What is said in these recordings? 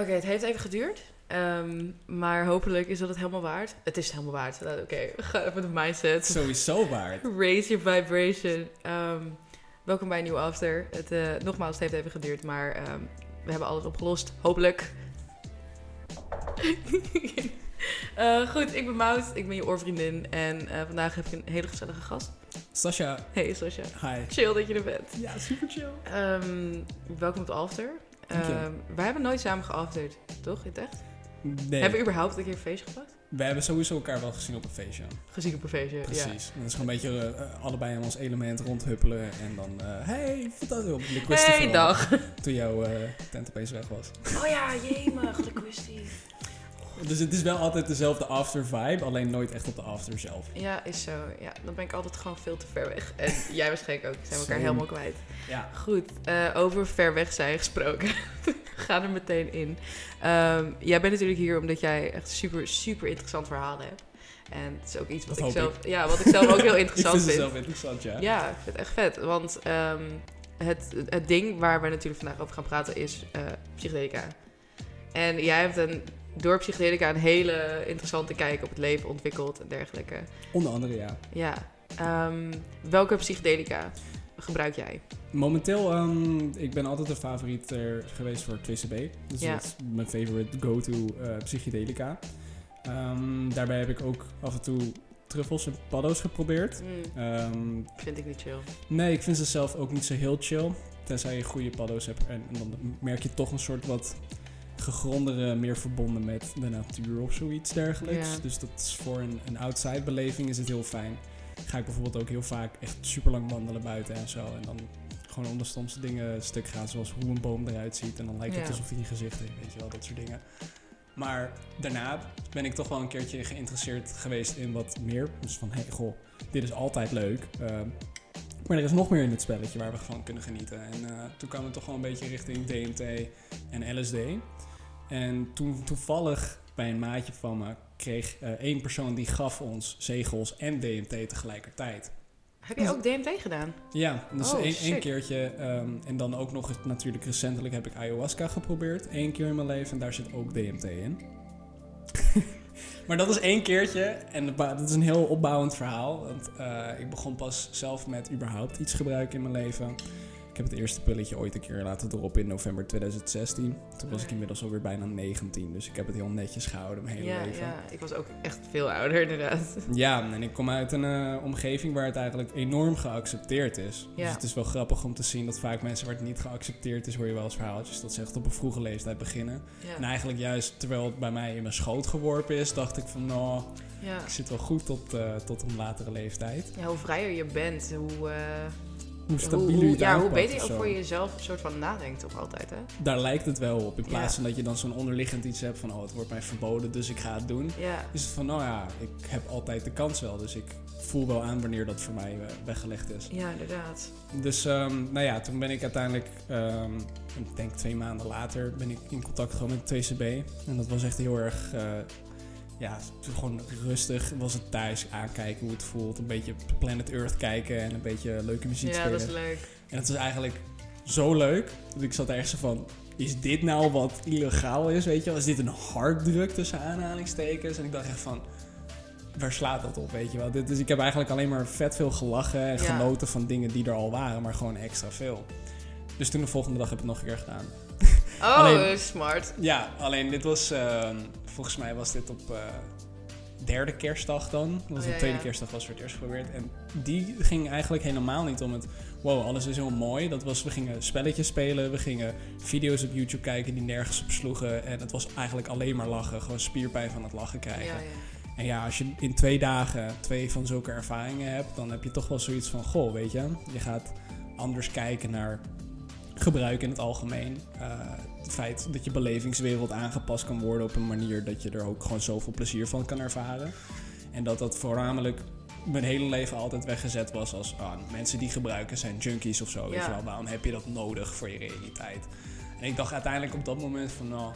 Oké, het heeft even geduurd. Ehm, maar hopelijk is dat het helemaal waard. Het is het helemaal waard. Nou, Oké, ga even de mindset. Sowieso waard. Raise your vibration. Ehm, welkom bij een nieuwe after. Het, eh, nogmaals, het heeft even geduurd, maar ehm, we hebben alles opgelost. Hopelijk. Eh, goed, ik ben Mout. Ik ben je oorvriendin. En eh, vandaag heb ik een hele gezellige gast. Sasha, Hey, Sasha. hi. Chill dat je er bent. Ja, super chill. Welkom op de after. Ehm, wij hebben nooit samen geafterd, toch? In het echt? Nee, Hebben we überhaupt een keer een feestje gepakt? we hebben sowieso elkaar wel gezien op een feestje. Gezien op een feestje, ja. Precies. Dat is gewoon een beetje eh, eh, allebei in ons element rondhuppelen. En dan, eh hey, fantastisch op de Hey, dag. Toen jouw tent opeens weg was. Oh ja, jemig, de. Dus het is wel altijd dezelfde after vibe, alleen nooit echt op de after zelf. Ja, is zo. Ja, dan ben ik altijd gewoon veel te ver weg. En jij waarschijnlijk ook. Zijn we elkaar helemaal kwijt. Ja. Goed, eh, over ver weg zijn gesproken. Ga er meteen in. Ehm, jij bent natuurlijk hier omdat jij echt super, super interessant verhalen hebt. En het is ook iets wat Dat ik zelf... Ja, wat ik zelf ook heel ik interessant vind vind. het zelf interessant, ja. Ja, ik vind het echt vet. Want ehm, het, het ding waar we natuurlijk vandaag over gaan praten is eh psychedelica. En jij hebt een, door psychedelica een hele interessante kijk op het leven ontwikkeld en dergelijke. Onder andere, ja. Ja. Ehm, welke psychedelica gebruik jij? Momenteel, ehm, ik ben altijd een favoriet er geweest voor 2CB. Dus Ja. dat is mijn favorite go-to eh, psychedelica. Ehm, daarbij heb ik ook af en toe truffels en paddo's geprobeerd. Ehm, vind ik niet chill. nee, ik vind ze zelf ook niet zo heel chill. Tenzij je goede paddo's hebt. En, en dan merk je toch een soort wat gegrondere, meer verbonden met de natuur of zoiets dergelijks. Ja. Dus dat is voor een, een outside beleving is het heel fijn. Ga ik bijvoorbeeld ook heel vaak echt super lang wandelen buiten en zo. En dan gewoon om de stomste dingen stuk gaan, zoals hoe een boom eruit ziet. En dan lijkt het Ja. alsof hij een gezicht heeft, weet je wel, dat soort dingen. Maar daarna ben ik toch wel een keertje geïnteresseerd geweest in wat meer. Dus van, hé, hey, goh, dit is altijd leuk. Ehm, maar er is nog meer in het spelletje waar we van kunnen genieten. En eh, toen kwamen we toch wel een beetje richting DMT en LSD. En toen toevallig bij een maatje van me kreeg eh, één persoon die gaf ons zegels en DMT tegelijkertijd. Heb je ook DMT gedaan? Ja, dus Oh, één, keertje. ehm, en dan ook nog natuurlijk recentelijk heb ik ayahuasca geprobeerd. Eén keer in mijn leven en daar zit ook DMT in. maar dat is één keertje en dat is een heel opbouwend verhaal. Want eh, ik begon pas zelf met überhaupt iets gebruiken in mijn leven. Ik heb het eerste pilletje ooit een keer laten droppen in november 2016. Toen was ik inmiddels alweer bijna 19, dus ik heb het heel netjes gehouden mijn hele Ja, leven. ja, ik was ook echt veel ouder inderdaad. Ja, en ik kom uit een eh, omgeving waar het eigenlijk enorm geaccepteerd is. Ja. Dus het is wel grappig om te zien dat vaak mensen waar het niet geaccepteerd is, hoor je wel eens verhaaltjes dat ze echt op een vroege leeftijd beginnen. En eigenlijk juist terwijl het bij mij in mijn schoot geworpen is, dacht ik van nou, ja. ik zit wel goed tot, eh, tot een latere leeftijd. ja, hoe vrijer je bent, hoe, eh, Hoe stabiel hoe, je het ja, hoe beter je ook voor jezelf een soort van nadenkt toch altijd, hè? Daar lijkt het wel op. In plaats Ja. van dat je dan zo'n onderliggend iets hebt van oh, het wordt mij verboden, dus ik ga het doen. Ja, Is het van nou ja, ik heb altijd de kans wel, dus ik voel wel aan wanneer dat voor mij eh, weggelegd is. ja inderdaad. Dus ehm, nou ja, toen ben ik uiteindelijk, ehm, ik denk twee maanden later, ben ik in contact gekomen met 2CB. En dat was echt heel erg, eh, ja, gewoon rustig. Was het thuis aankijken hoe het voelt. Een beetje Planet Earth kijken en een beetje leuke muziek Ja, spelen. dat is leuk. En het was eigenlijk zo leuk. Dat ik zat ergens zo van, is dit nou wat illegaal is, weet je wel? Is dit een harddruk tussen aanhalingstekens? En ik dacht echt van, waar slaat dat op, weet je wel? Dus ik heb eigenlijk alleen maar vet veel gelachen en Ja. genoten van dingen die er al waren, maar gewoon extra veel. Dus toen de volgende dag heb ik het nog een keer gedaan. Oh, Alleen- smart. Ja, alleen dit was, ehm, volgens mij was dit op eh, derde kerstdag dan. Dat was Oh, de tweede ja. kerstdag was voor het eerst geprobeerd. En die ging eigenlijk helemaal niet om het, wow, alles is heel mooi. Dat was, we gingen spelletjes spelen, we gingen video's op YouTube kijken die nergens op sloegen. En het was eigenlijk alleen maar lachen, gewoon spierpijn van het lachen krijgen. ja. En ja, als je in twee dagen twee van zulke ervaringen hebt, dan heb je toch wel zoiets van, goh, weet je, je gaat anders kijken naar gebruik in het algemeen. Eh, het feit dat je belevingswereld aangepast kan worden op een manier dat je er ook gewoon zoveel plezier van kan ervaren. En dat dat voornamelijk mijn hele leven altijd weggezet was als ah, mensen die gebruiken zijn junkies of zo. Weet Ja. je wel, waarom heb je dat nodig voor je realiteit? En ik dacht uiteindelijk op dat moment van, nou,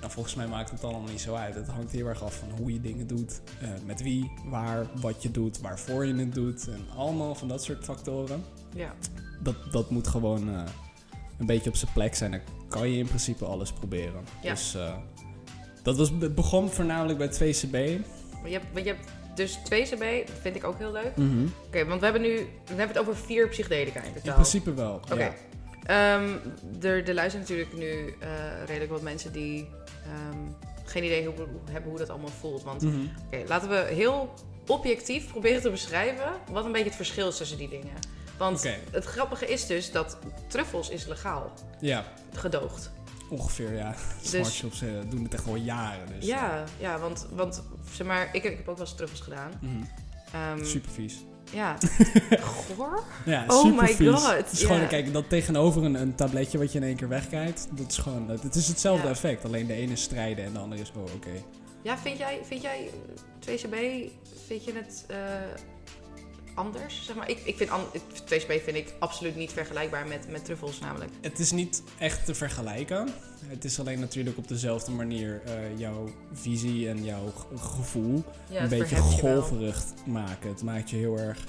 nou, volgens mij maakt het allemaal niet zo uit. Het hangt heel erg af van hoe je dingen doet, eh, met wie, waar, wat je doet, waarvoor je het doet en allemaal van dat soort factoren. Ja, Dat, dat moet gewoon eh, een beetje op zijn plek zijn, dan kan je in principe alles proberen. Ja. Dus eh, dat was, begon voornamelijk bij 2CB. Maar je hebt, maar je hebt dus 2CB, dat vind ik ook heel leuk. Mhm. Oké, want we hebben nu we hebben het over vier psychedelica in In totaal. principe wel. Oké. Ja. Ehm, er, er luisteren natuurlijk nu eh, redelijk wat mensen die ehm, geen idee hoe, hoe- hebben hoe dat allemaal voelt. Want Mhm. oké, laten we heel objectief proberen te beschrijven wat een beetje het verschil is tussen die dingen. Want het grappige is dus dat truffels is legaal Ja, gedoogd. ongeveer ja. Smart shops eh, doen het echt al jaren. Dus, Ja, ja want, want zeg maar, ik, heb- ik heb ook wel eens truffels gedaan. Mhm. Ehm, Super vies. Ja. Goor? Ja, Oh super my vies. God, Het is gewoon, kijk, dat tegenover een, een tabletje wat je in één keer wegkijkt, dat is gewoon, het is hetzelfde Ja. effect. Alleen de ene is strijden en de andere is, oh oké. Ja, vind jij, vind jij eh, 2CB, vind je het eh, anders? Zeg maar, ik, ik vind 2CB vind ik absoluut niet vergelijkbaar met, met truffels namelijk. Het is niet echt te vergelijken. Het is alleen natuurlijk op dezelfde manier eh, jouw visie en jouw gevoel Ja, een beetje golverig maken. Het maakt je heel erg,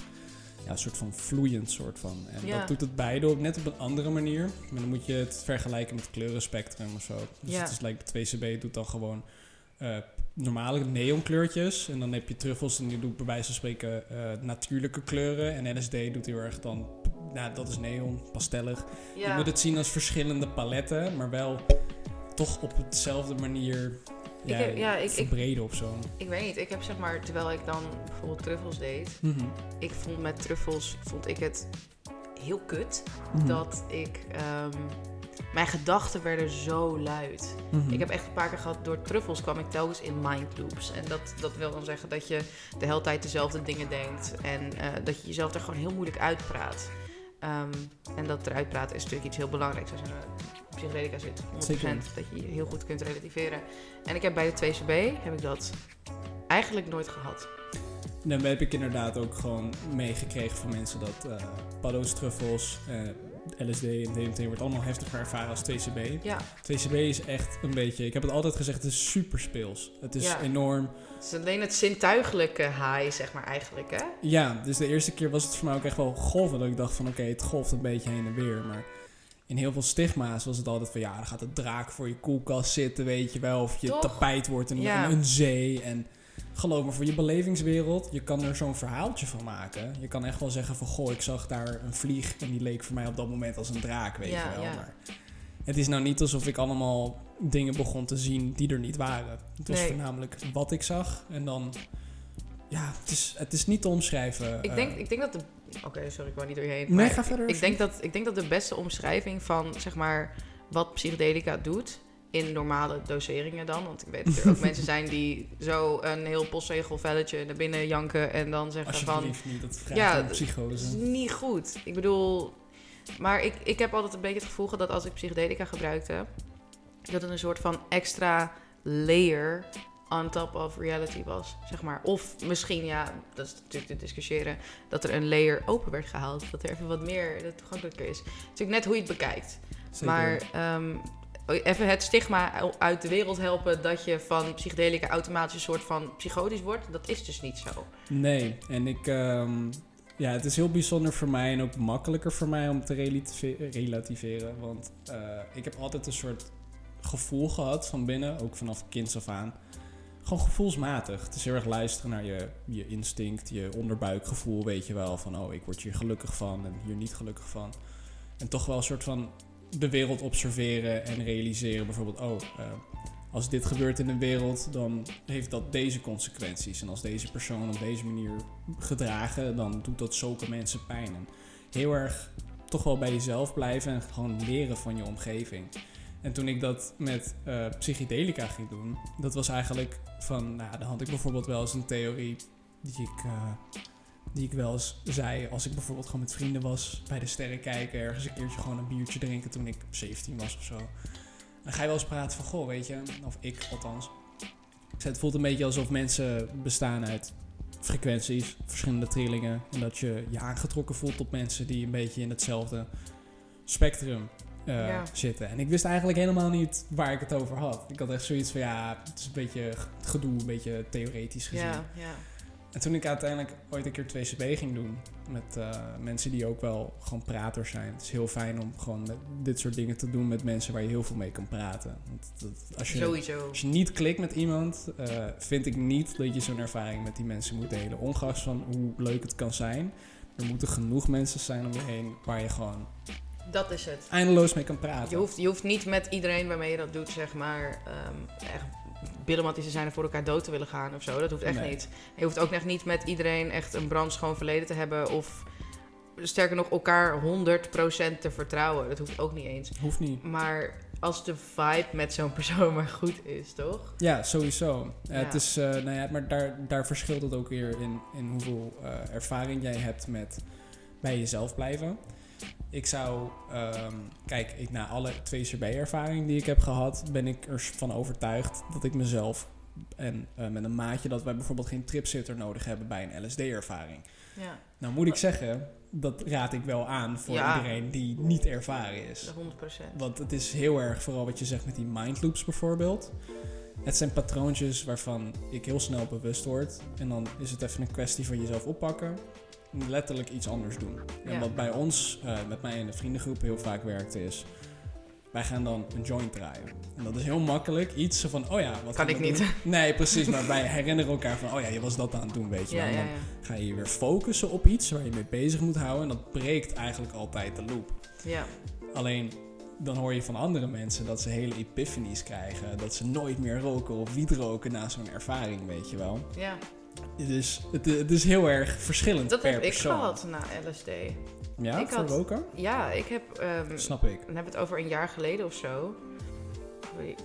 ja, een soort van vloeiend soort van. En Ja. dat doet het beide op net op een andere manier. Maar dan moet je het vergelijken met kleurenspectrum of zo. Dus Ja. het is like 2CB doet dan gewoon eh, normale neonkleurtjes. En dan heb je truffels en die doet bij wijze van spreken eh, natuurlijke kleuren. En LSD doet heel erg dan, nou dat is neon, pastellig. Je moet het zien als verschillende paletten, maar wel toch op hetzelfde manier ja, heb- ja, ik- ik- verbreden of zo. ik weet niet. Ik heb zeg maar, terwijl ik dan bijvoorbeeld truffels deed, Mhm. ik vond met truffels, vond ik het heel kut Mhm. dat ik, ehm, mijn gedachten werden zo luid. Mhm. Ik heb echt een paar keer gehad, door truffels kwam ik telkens in mind loops. En dat, dat wil dan zeggen dat je de hele tijd dezelfde dingen denkt. En eh, dat je jezelf er gewoon heel moeilijk uitpraat. Ehm, en dat eruit praten is natuurlijk iets heel belangrijks als je in een psychedelica zit. 100% Zeker. dat je je heel goed kunt relativeren. En ik heb bij de 2CB, heb ik dat eigenlijk nooit gehad. Dan heb ik inderdaad ook gewoon meegekregen van mensen dat eh paddo's, truffels, eh, LSD en DMT wordt allemaal heftiger ervaren als 2CB. Ja, 2CB is echt een beetje, ik heb het altijd gezegd, het is super speels. Het is Ja. enorm. het is alleen het zintuigelijke high, zeg maar eigenlijk, hè? Ja, dus de eerste keer was het voor mij ook echt wel golven. Dat ik dacht van oké, het golft een beetje heen en weer. Maar in heel veel stigma's was het altijd van ja, dan gaat de draak voor je koelkast zitten, weet je wel. Of je Toch? tapijt wordt Ja. een, een zee. En geloof me, voor je belevingswereld, je kan er zo'n verhaaltje van maken. Je kan echt wel zeggen van goh, ik zag daar een vlieg en die leek voor mij op dat moment als een draak, weet Ja, je wel. ja. Maar het is nou niet alsof ik allemaal dingen begon te zien die er niet waren. Het was Nee. voornamelijk wat ik zag en dan... Ja, het is, het is niet te omschrijven. Ik eh, denk, ik denk dat de... Oké, sorry, ik wou niet door je heen. Nee, maar ga verder. Ik denk, dat, ik denk dat de beste omschrijving van zeg maar, wat psychedelica doet in normale doseringen dan. Want ik weet dat er ook mensen zijn die zo een heel postzegelvelletje naar binnen janken en dan zeggen van... Niet, dat vraagt Ja, dat is niet goed. Ik bedoel, maar ik, ik heb altijd een beetje het gevoel gehad dat als ik psychedelica gebruikte, dat het een soort van extra layer on top of reality was, zeg maar. Of misschien, ja, dat is natuurlijk te discussiëren, dat er een layer open werd gehaald. Dat er even wat meer toegankelijker is. Het is natuurlijk net hoe je het bekijkt. Zeker. Maar ehm, even het stigma uit de wereld helpen dat je van psychedelica automatisch een soort van psychotisch wordt, dat is dus niet zo. Nee, en ik... ehm, ja, het is heel bijzonder voor mij en ook makkelijker voor mij om te relative- relativeren. Want eh, ik heb altijd een soort gevoel gehad van binnen, ook vanaf kinds af aan. Gewoon gevoelsmatig. Het is heel erg luisteren naar je, je instinct, je onderbuikgevoel, weet je wel. Van, oh, ik word hier gelukkig van en hier niet gelukkig van. En toch wel een soort van de wereld observeren en realiseren. Bijvoorbeeld, oh, eh, als dit gebeurt in de wereld, dan heeft dat deze consequenties. En als deze persoon op deze manier gedragen, dan doet dat zulke mensen pijn. En heel erg toch wel bij jezelf blijven en gewoon leren van je omgeving. En toen ik dat met eh, psychedelica ging doen, dat was eigenlijk van, nou, dan had ik bijvoorbeeld wel eens een theorie die ik, eh, die ik wel eens zei als ik bijvoorbeeld gewoon met vrienden was, bij de sterren kijken, ergens een keertje gewoon een biertje drinken toen ik 17 was of zo. Dan ga je wel eens praten van, goh, weet je, of ik althans. Ik zei, het voelt een beetje alsof mensen bestaan uit frequenties, verschillende trillingen. En dat je je aangetrokken voelt tot mensen die een beetje in hetzelfde spectrum eh, Ja. zitten. En ik wist eigenlijk helemaal niet waar ik het over had. Ik had echt zoiets van, ja, het is een beetje gedoe, een beetje theoretisch gezien. Ja, ja. En toen ik uiteindelijk ooit een keer 2CB ging doen met eh, mensen die ook wel gewoon praters zijn. Het is heel fijn om gewoon dit soort dingen te doen met mensen waar je heel veel mee kan praten. Want dat, als, je, Sowieso. als je niet klikt met iemand, eh, vind ik niet dat je zo'n ervaring met die mensen moet delen. Ongeacht van hoe leuk het kan zijn. Er moeten genoeg mensen zijn om je heen waar je gewoon Dat is het. eindeloos mee kan praten. Je hoeft, je hoeft niet met iedereen waarmee je dat doet, zeg maar, ehm echt billenmatties te zijn en voor elkaar dood te willen gaan of zo. Dat hoeft echt Nee. niet. Je hoeft ook echt niet met iedereen echt een brandschoon verleden te hebben of sterker nog elkaar 100% te vertrouwen. Dat hoeft ook niet eens. Hoeft niet. Maar als de vibe met zo'n persoon maar goed is, toch? Ja, sowieso. Het is, eh, nou ja, maar daar, daar verschilt het ook weer in, in hoeveel eh, ervaring jij hebt met bij jezelf blijven. Ik zou, ehm, kijk, ik, na alle 2CB-ervaring die ik heb gehad, ben ik ervan overtuigd dat ik mezelf en eh, met een maatje dat wij bijvoorbeeld geen tripsitter nodig hebben bij een LSD-ervaring. Ja, Nou moet ik zeggen, dat raad ik wel aan voor Ja. iedereen die niet ervaren is. 100%. Want het is heel erg, vooral wat je zegt met die mindloops bijvoorbeeld. Het zijn patroontjes waarvan ik heel snel bewust word. En dan is het even een kwestie van jezelf oppakken. En letterlijk iets anders doen. En Ja. wat bij ons, eh, met mij in de vriendengroep heel vaak werkte is... Wij gaan dan een joint draaien. En dat is heel makkelijk. Iets van, oh ja, wat Kan ik niet. doen? Nee, precies. Maar wij herinneren elkaar van, oh ja, je was dat aan het doen, weet je Ja, wel. En ja, dan ja. ga je je weer focussen op iets waar je mee bezig moet houden. En dat breekt eigenlijk altijd de loop. Ja, Alleen dan hoor je van andere mensen dat ze hele epiphanies krijgen. Dat ze nooit meer roken of wiet roken na zo'n ervaring, weet je wel. ja. Dus het, het is heel erg verschillend Dat per heb ik gehad na LSD. Ja, Ik voor had- roken? Ja, ik heb... ehm, Snap ik. Dan hebben we het over een jaar geleden of zo.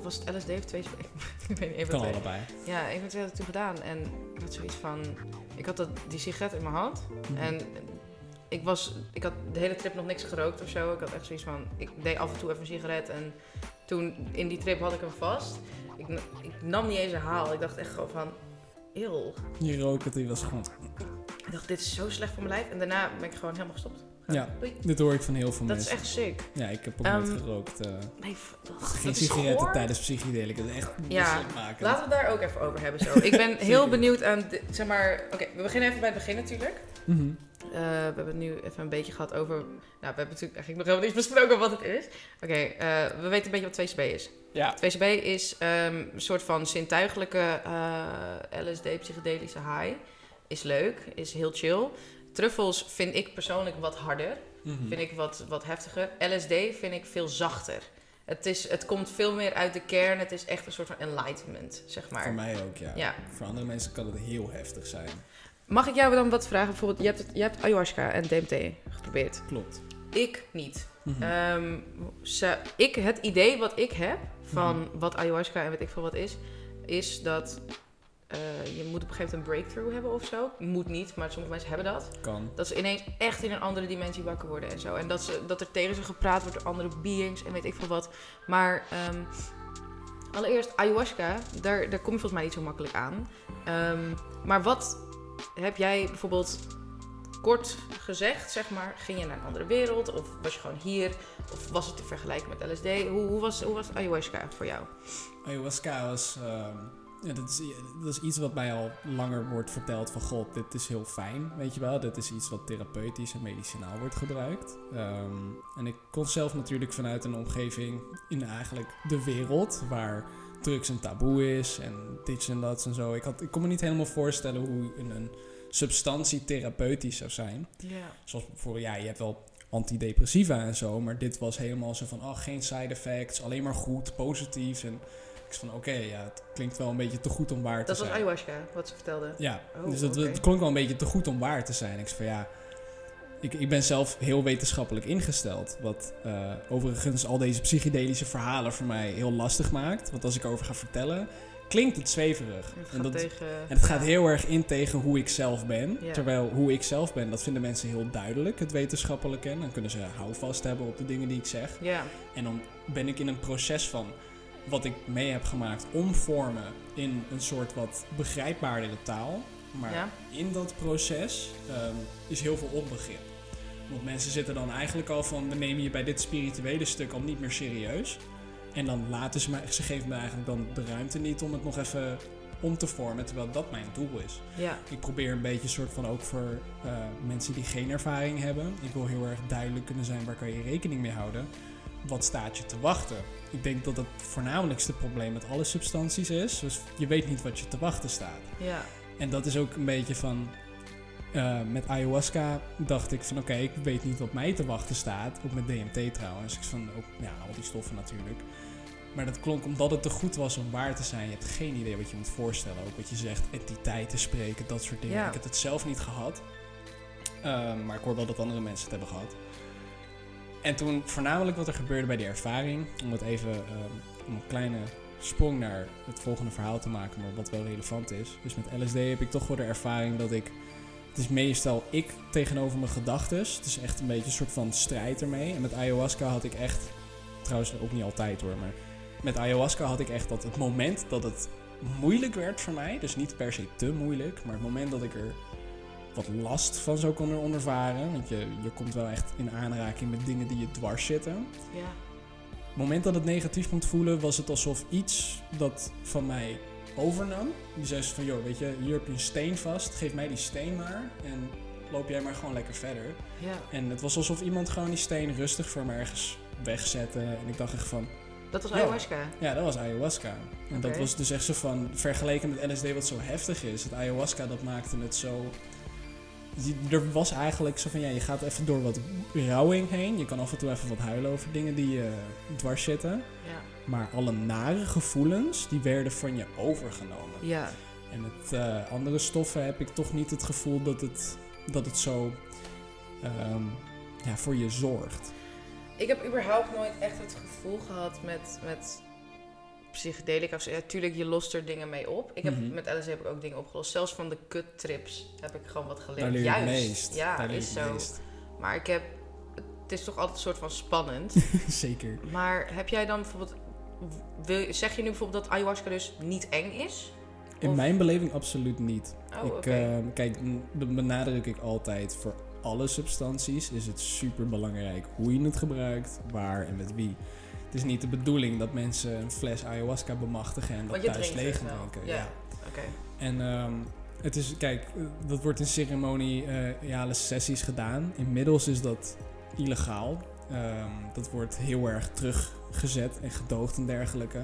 Was het LSD of twee? ik weet niet even. Kan twee. allebei. Ja, ik heb het toen gedaan en ik had zoiets van. Ik had dat, die sigaret in mijn hand Mhm. en ik was, ik had de hele trip nog niks gerookt of zo. Ik had echt zoiets van, ik deed af en toe even een sigaret en toen in die trip had ik hem vast. Ik, ik nam niet eens een haal. Ik dacht echt gewoon van, eeuw. Je die was gewoon... Ik dacht, dit is zo slecht voor mijn lijf. En daarna ben ik gewoon helemaal gestopt. Ja. doei. Dit hoor ik van heel veel Dat is mensen. echt sick. Ja, ik heb ook Ehm, nooit gerookt. eh, Nee, geen sigaretten tijdens psychedelica. Dat is echt Ja, maken. Laten we het daar ook even over hebben zo. Ik ben heel benieuwd aan, zeg maar... Oké, we beginnen even bij het begin natuurlijk. Mhm. Eh, we hebben het nu even een beetje gehad over... Nou, we hebben natuurlijk eigenlijk nog helemaal niet besproken wat het is. Oké, eh, we weten een beetje wat 2CB is. Ja. 2CB is ehm, een soort van zintuigelijke eh, LSD-psychedelische high. Is leuk, is heel chill. Truffels vind ik persoonlijk wat harder. Mhm. Vind ik wat, wat heftiger. LSD vind ik veel zachter. Het, is, het komt veel meer uit de kern. Het is echt een soort van enlightenment, zeg maar. Voor mij ook, ja. Ja. Voor andere mensen kan het heel heftig zijn. Mag ik jou dan wat vragen? Bijvoorbeeld, je hebt, het, je hebt ayahuasca en DMT geprobeerd. Klopt. Ik niet. Mhm. Ehm, ze- ik, het idee wat ik heb van Mhm. wat ayahuasca en weet ik veel wat is, is dat eh, je moet op een gegeven moment een breakthrough hebben of zo. Moet niet, maar sommige mensen hebben dat. kan. Dat ze ineens echt in een andere dimensie wakker worden en zo. En dat, ze, dat er tegen ze gepraat wordt door andere beings en weet ik veel wat. Maar ehm, allereerst, ayahuasca, daar, daar kom je volgens mij niet zo makkelijk aan. Ehm, maar wat heb jij bijvoorbeeld kort gezegd, zeg maar? Ging je naar een andere wereld? Of was je gewoon hier? Of was het te vergelijken met LSD? Hoe, hoe, was, hoe was ayahuasca voor jou? Ayahuasca was... ehm, ja, dat, is, dat is iets wat mij al langer wordt verteld van... God, dit is heel fijn, weet je wel. Dit is iets wat therapeutisch en medicinaal wordt gebruikt. Ehm, en ik kon zelf natuurlijk vanuit een omgeving in eigenlijk de wereld... waar drugs een taboe is en dit en dat en zo. Ik, had, ik kon me niet helemaal voorstellen hoe een, een substantie therapeutisch zou zijn. Ja. Zoals bijvoorbeeld, ja, je hebt wel antidepressiva en zo, maar dit was helemaal zo van, oh, geen side effects, alleen maar goed, positief. En ik was van, oké, ja, het klinkt wel een beetje te goed om waar Dat te was zijn. ayahuasca, wat ze vertelde. Ja, Oh, dus dat, het klonk wel een beetje te goed om waar te zijn. Ik zei van, ja, ik, ik ben zelf heel wetenschappelijk ingesteld. Wat eh, overigens al deze psychedelische verhalen voor mij heel lastig maakt. Want als ik erover ga vertellen, klinkt het zweverig. Het En dat, tegen... en het gaat heel erg in tegen hoe ik zelf ben. Ja. Terwijl hoe ik zelf ben, dat vinden mensen heel duidelijk, het wetenschappelijke. En dan kunnen ze houvast hebben op de dingen die ik zeg. Ja, En dan ben ik in een proces van wat ik mee heb gemaakt omvormen in een soort wat begrijpbaardere taal. Maar in dat proces ehm, is heel veel onbegrip. Want mensen zitten dan eigenlijk al van, we nemen je bij dit spirituele stuk al niet meer serieus. En dan laten ze mij, ze geven me eigenlijk dan de ruimte niet om het nog even om te vormen, terwijl dat mijn doel is. Ja. Ik probeer een beetje soort van ook voor eh, mensen die geen ervaring hebben. Ik wil heel erg duidelijk kunnen zijn waar kan je rekening mee houden. Wat staat je te wachten? Ik denk dat het voornamelijkste probleem met alle substanties is. Dus je weet niet wat je te wachten staat. Ja. En dat is ook een beetje van. Eh, met ayahuasca dacht ik van oké, ik weet niet wat mij te wachten staat. Ook met DMT trouwens. Ik van ook, ja, al die stoffen natuurlijk. Maar dat klonk omdat het te goed was om waar te zijn. Je hebt geen idee wat je moet voorstellen. Ook wat je zegt, entiteiten spreken, dat soort dingen. Ja. Ik heb het zelf niet gehad. Ehm, maar ik hoor wel dat andere mensen het hebben gehad. En toen voornamelijk wat er gebeurde bij die ervaring. Om het even om een kleine sprong naar het volgende verhaal te maken, maar wat wel relevant is. Dus met LSD heb ik toch wel de ervaring dat ik. Het is meestal ik tegenover mijn gedachten. Het is echt een beetje een soort van strijd ermee. En met ayahuasca had ik echt. Trouwens, ook niet altijd hoor, maar. Met ayahuasca had ik echt dat het moment dat het moeilijk werd voor mij. Dus niet per se te moeilijk, maar het moment dat ik er wat last van zou kunnen ondervaren. Want je, je komt wel echt in aanraking met dingen die je dwars zitten. Ja. Het moment dat het negatief moet voelen, was het alsof iets dat van mij overnam. Die zei van, joh, weet je, hier heb je een steen vast, geef mij die steen maar. En loop jij maar gewoon lekker verder. Ja. En het was alsof iemand gewoon die steen rustig voor me ergens wegzette. En ik dacht echt van, Dat was Ja. ayahuasca. ja, dat was ayahuasca. En dat was dus echt zo van, vergeleken met LSD wat zo heftig is. Het ayahuasca, dat maakte het zo... Er was eigenlijk zo van, ja, je gaat even door wat rouwing heen. Je kan af en toe even wat huilen over dingen die je dwars zitten. Ja. Maar alle nare gevoelens, die werden van je overgenomen. Ja. En met eh, andere stoffen heb ik toch niet het gevoel dat het, dat het zo ehm, ja, voor je zorgt. Ik heb überhaupt nooit echt het gevoel gehad met, met psychedelica. Ja, tuurlijk, je lost er dingen mee op. Ik heb, Mhm. Met LSD heb ik ook dingen opgelost. Zelfs van de kuttrips heb ik gewoon wat geleerd. Daar leer Juist. meest. Ja, Daar is zo. meest. Maar ik heb... Het is toch altijd een soort van spannend. Zeker. maar heb jij dan bijvoorbeeld... Wil, zeg je nu bijvoorbeeld dat ayahuasca dus niet eng is? In Of- mijn beleving absoluut niet. Oh, ik, ehm, kijk, dat benadruk ik altijd. Voor alle substanties is het super belangrijk hoe je het gebruikt, waar en met wie. Het is niet de bedoeling dat mensen een fles ayahuasca bemachtigen en dat thuis leeg drinken. Ja. Ja. Oké. En ehm, het is, kijk, eh, dat wordt in ceremoniale sessies gedaan. Inmiddels is dat illegaal. Ehm, dat wordt heel erg teruggezet en gedoogd en dergelijke.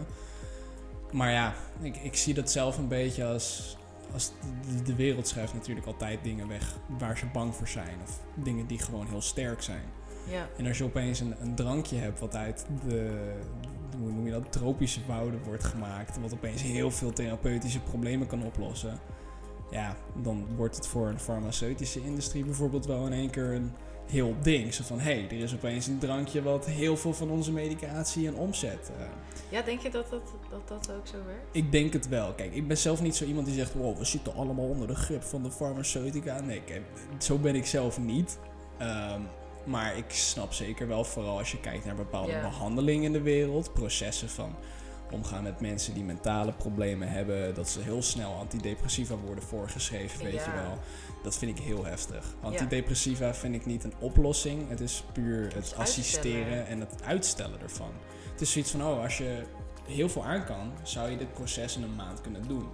Maar ja, ik, ik zie dat zelf een beetje als. als de, de wereld schrijft natuurlijk altijd dingen weg waar ze bang voor zijn. Of dingen die gewoon heel sterk zijn. Ja. En als je opeens een, een drankje hebt wat uit de, hoe noem je dat, tropische wouden wordt gemaakt, wat opeens heel veel therapeutische problemen kan oplossen, ja, dan wordt het voor een farmaceutische industrie bijvoorbeeld wel in één keer een heel ding. Zo van, hé, hey, er is opeens een drankje wat heel veel van onze medicatie en omzet. eh. ja, denk je dat dat, dat dat ook zo werkt? ik denk het wel. Kijk, ik ben zelf niet zo iemand die zegt, wow, we zitten allemaal onder de grip van de farmaceutica. Nee, kijk, zo ben ik zelf niet. Ehm, maar ik snap zeker wel, vooral als je kijkt naar bepaalde behandelingen in de wereld, processen van omgaan met mensen die mentale problemen hebben, dat ze heel snel antidepressiva worden voorgeschreven, weet Ja. je wel. Dat vind ik heel heftig. Antidepressiva vind ik niet een oplossing. Het is puur het is assisteren uitstellen. en het uitstellen ervan. Het is zoiets van, oh, als je heel veel aan kan, zou je dit proces in een maand kunnen doen.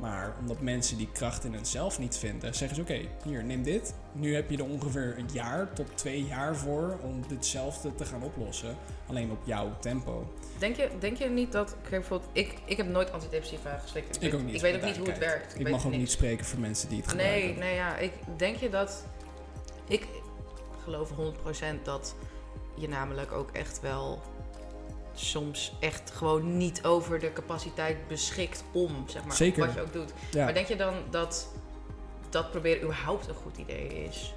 Maar omdat mensen die kracht in hunzelf niet vinden, zeggen ze: Oké, hier, neem dit. Nu heb je er ongeveer een jaar tot twee jaar voor om ditzelfde te gaan oplossen. Alleen op jouw tempo. Denk je, denk je niet dat... Kijk, bijvoorbeeld, ik, ik heb nooit antidepressiva geslikt. Ik ook niet, Ik weet ook niet hoe het werkt. Ik, mag ook niet spreken voor mensen die het Nee, gebruiken. nee, ja. Ik, denk je dat... Ik geloof 100% dat je namelijk ook echt wel soms echt gewoon niet over de capaciteit beschikt om, zeg maar, Zeker. wat je ook doet. Ja, Maar denk je dan dat dat proberen überhaupt een goed idee is?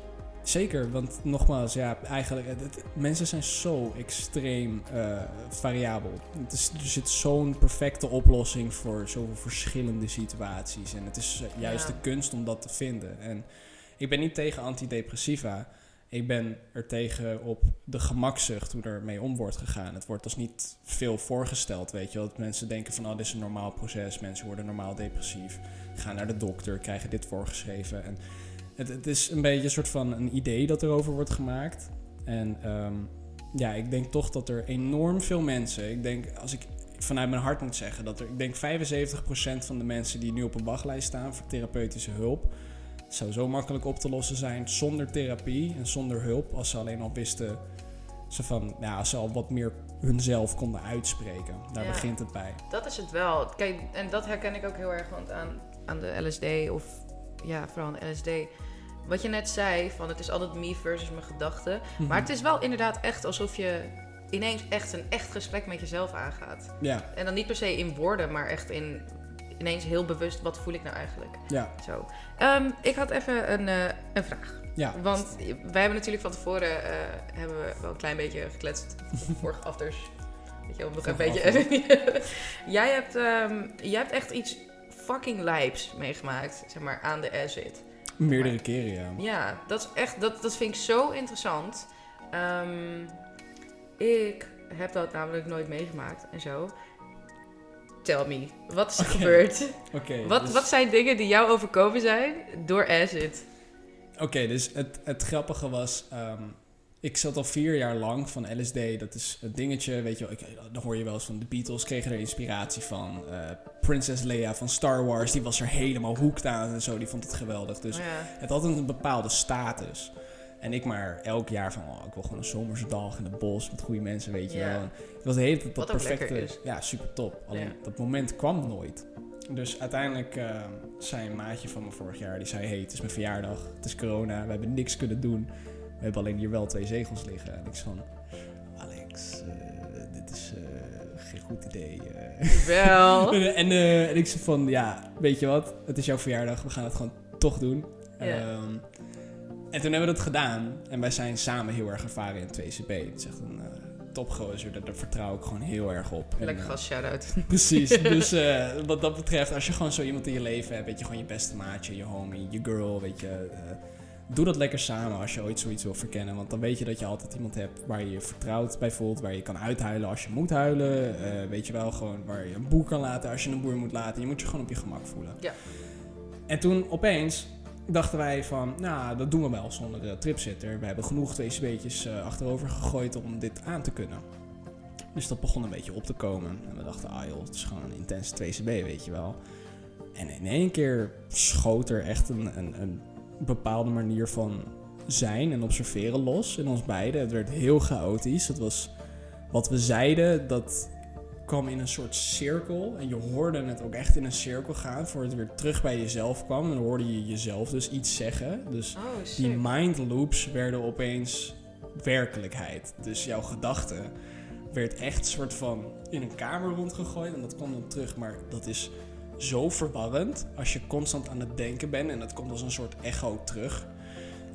Zeker. Want nogmaals, ja, eigenlijk, het, het- mensen zijn zo extreem eh, variabel. Het is, er zit zo'n perfecte oplossing voor zoveel verschillende situaties. En het is eh, juist Ja. de kunst om dat te vinden. En ik ben niet tegen antidepressiva. Ik ben er tegen op de gemakzucht, hoe er mee om wordt gegaan. Het wordt als niet veel voorgesteld, weet je wel. Dat mensen denken van, oh, dit is een normaal proces. Mensen worden normaal depressief. Gaan naar de dokter, krijgen dit voorgeschreven. En het, het is een beetje een soort van een idee dat erover wordt gemaakt. En ehm, ja, ik denk toch dat er enorm veel mensen... Ik denk, als ik vanuit mijn hart moet zeggen dat er, ik denk 75% van de mensen die nu op een wachtlijst staan voor therapeutische hulp, zou zo makkelijk op te lossen zijn zonder therapie en zonder hulp. Als ze alleen al wisten, ze van, ja, als ze al wat meer hunzelf konden uitspreken. Daar Ja. begint het bij. Dat is het wel. Kijk, en dat herken ik ook heel erg want aan, aan de LSD of ja, vooral aan LSD. Wat je net zei, van het is altijd me versus mijn gedachten. Mhm. Maar het is wel inderdaad echt alsof je ineens echt een echt gesprek met jezelf aangaat. Ja, En dan niet per se in woorden, maar echt in ineens heel bewust, wat voel ik nou eigenlijk? ja, Zo. Ehm, ik had even een, eh, een vraag. ja. Want wij hebben natuurlijk van tevoren eh, hebben we wel een klein beetje gekletst. Vorige afters. Weet je, wel, nog een beetje. jij, hebt, ehm, jij hebt echt iets fucking lijps meegemaakt, zeg maar, aan de acid. Meerdere keren, ja. Ja, dat is echt, dat, dat vind ik zo interessant. Ehm, ik heb dat namelijk nooit meegemaakt en zo. Tell me, wat is er gebeurd? Oké, Wat, dus- wat zijn dingen die jou overkomen zijn door acid? Oké, dus het, het grappige was, ehm, ik zat al vier jaar lang van LSD, dat is het dingetje, weet je wel, ik, dan hoor je wel eens van de Beatles kregen er inspiratie van. Eh Princess Leia van Star Wars, die was er helemaal hoekt aan en zo, die vond het geweldig. Dus ja. het had een bepaalde status. En ik maar elk jaar van, oh, ik wil gewoon een zomerse dag in het bos met goede mensen, weet je Ja. wel. En Het was de hele tijd dat perfecte, ja, super top. Alleen Ja. dat moment kwam nooit. Dus uiteindelijk eh, zei een maatje van me vorig jaar, die zei, hey, het is mijn verjaardag, het is corona, we hebben niks kunnen doen. We hebben alleen hier wel twee zegels liggen. En ik zei van, Alex, eh, dit is eh, geen goed idee. eh. Wel. en, en ik zei van, ja, weet je wat, het is jouw verjaardag, we gaan het gewoon toch doen. Ehm, en toen hebben we dat gedaan. En wij zijn samen heel erg ervaren in 2CB. Het is echt een topgozer, daar, daar vertrouw ik gewoon heel erg op. Lekker gast, shout-out. Precies. Dus wat dat betreft, als je gewoon zo iemand in je leven hebt, weet je, gewoon je beste maatje, je homie, je girl, weet je. Doe dat lekker samen als je ooit zoiets wil verkennen. Want dan weet je dat je altijd iemand hebt waar je je vertrouwd bij voelt, waar je kan uithuilen als je moet huilen. eh, weet je wel, gewoon waar je een boer kan laten als je een boer moet laten. Je moet je gewoon op je gemak voelen. Ja. En toen opeens dachten wij van, nou, dat doen we wel zonder de tripsitter. We hebben genoeg twee eh, achterover gegooid om dit aan te kunnen. Dus dat begon een beetje op te komen. En we dachten, ah joh, het is gewoon een intense 2CB, weet je wel. En in één keer schoot er echt een, een, een bepaalde manier van zijn en observeren los in ons beiden. Het werd heel chaotisch. Het was wat we zeiden, dat kwam in een soort cirkel. En je hoorde het ook echt in een cirkel gaan voordat het weer terug bij jezelf kwam. En dan hoorde je jezelf dus iets zeggen. Dus Oh, die mind loops werden opeens werkelijkheid. Dus jouw gedachte werd echt soort van in een kamer rondgegooid en dat kwam dan terug. Maar dat is zo verwarrend als je constant aan het denken bent en dat komt als een soort echo terug.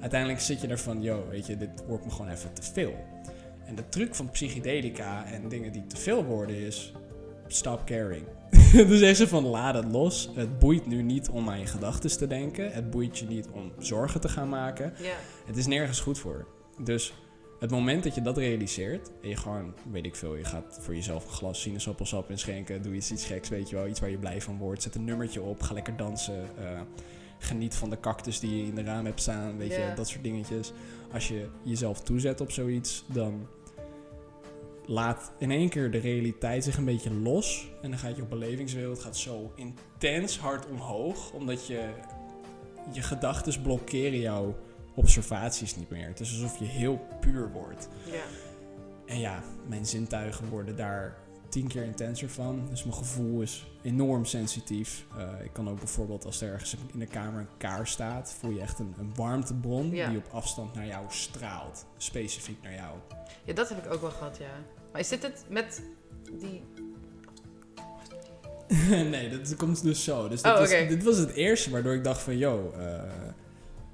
Uiteindelijk zit je er van, yo, weet je, dit wordt me gewoon even te veel. En de truc van psychedelica en dingen die te veel worden is, stop caring. dus echt zo van, laat het los. Het boeit nu niet om aan je gedachten te denken. Het boeit je niet om zorgen te gaan maken. Het is nergens goed voor. Dus het moment dat je dat realiseert en je gewoon, weet ik veel, je gaat voor jezelf een glas sinaasappelsap inschenken, doe iets, iets geks, weet je wel, iets waar je blij van wordt, zet een nummertje op, ga lekker dansen, eh, geniet van de cactus die je in de raam hebt staan, weet je, dat soort dingetjes. Als je jezelf toezet op zoiets, dan laat in één keer de realiteit zich een beetje los en dan gaat je belevingswereld gaat zo intens hard omhoog, omdat je je gedachten blokkeren jouw observaties niet meer. Het is alsof je heel puur wordt. Ja. En ja, mijn zintuigen worden daar tien keer intenser van. Dus mijn gevoel is enorm sensitief. Eh, ik kan ook bijvoorbeeld als er ergens in de kamer een kaars staat, voel je echt een, een warmtebron Ja. die op afstand naar jou straalt. Specifiek naar jou. ja, dat heb ik ook wel gehad, ja. Maar is dit het met die... nee, dat komt dus zo. Dus dit, Oh, was, dit was het eerste waardoor ik dacht van, yo,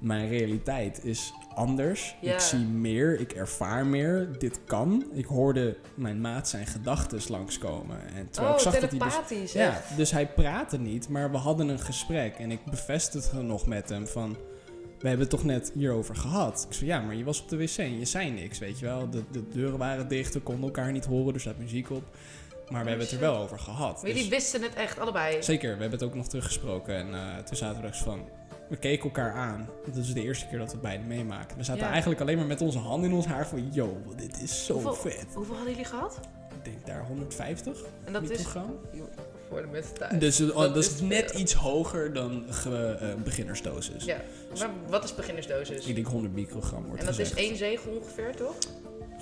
mijn realiteit is anders. Ja. Ik zie meer, ik ervaar meer. Dit kan. Ik hoorde mijn maat zijn gedachten langskomen. En terwijl oh, ik zag dat hij dus... Ja, dus hij praatte niet, maar we hadden een gesprek. En ik bevestigde nog met hem van... We hebben het toch net hierover gehad. Ik zei, ja, maar je was op de wc en je zei niks, weet je wel. De, de deuren waren dicht, we konden elkaar niet horen, er staat muziek op. Maar we hebben het er wel over gehad. Maar jullie Dus- wisten het echt, allebei. Zeker, we hebben het ook nog teruggesproken. En eh, toen zaten we dus van... We keken elkaar aan. Dat is de eerste keer dat we het beiden meemaken. We zaten Ja. eigenlijk alleen maar met onze handen in ons haar van... Yo, dit is zo Hoeveel- vet. Hoeveel hadden jullie gehad? ik denk daar 150 En dat is microgram. voor de mensen thuis. Dus eh, dat dat is is net veel. iets hoger dan ge, eh, beginnersdosis. Ja, maar wat is beginnersdosis? Ik denk 100 microgram wordt En dat gezegd. is één zegel ongeveer, toch?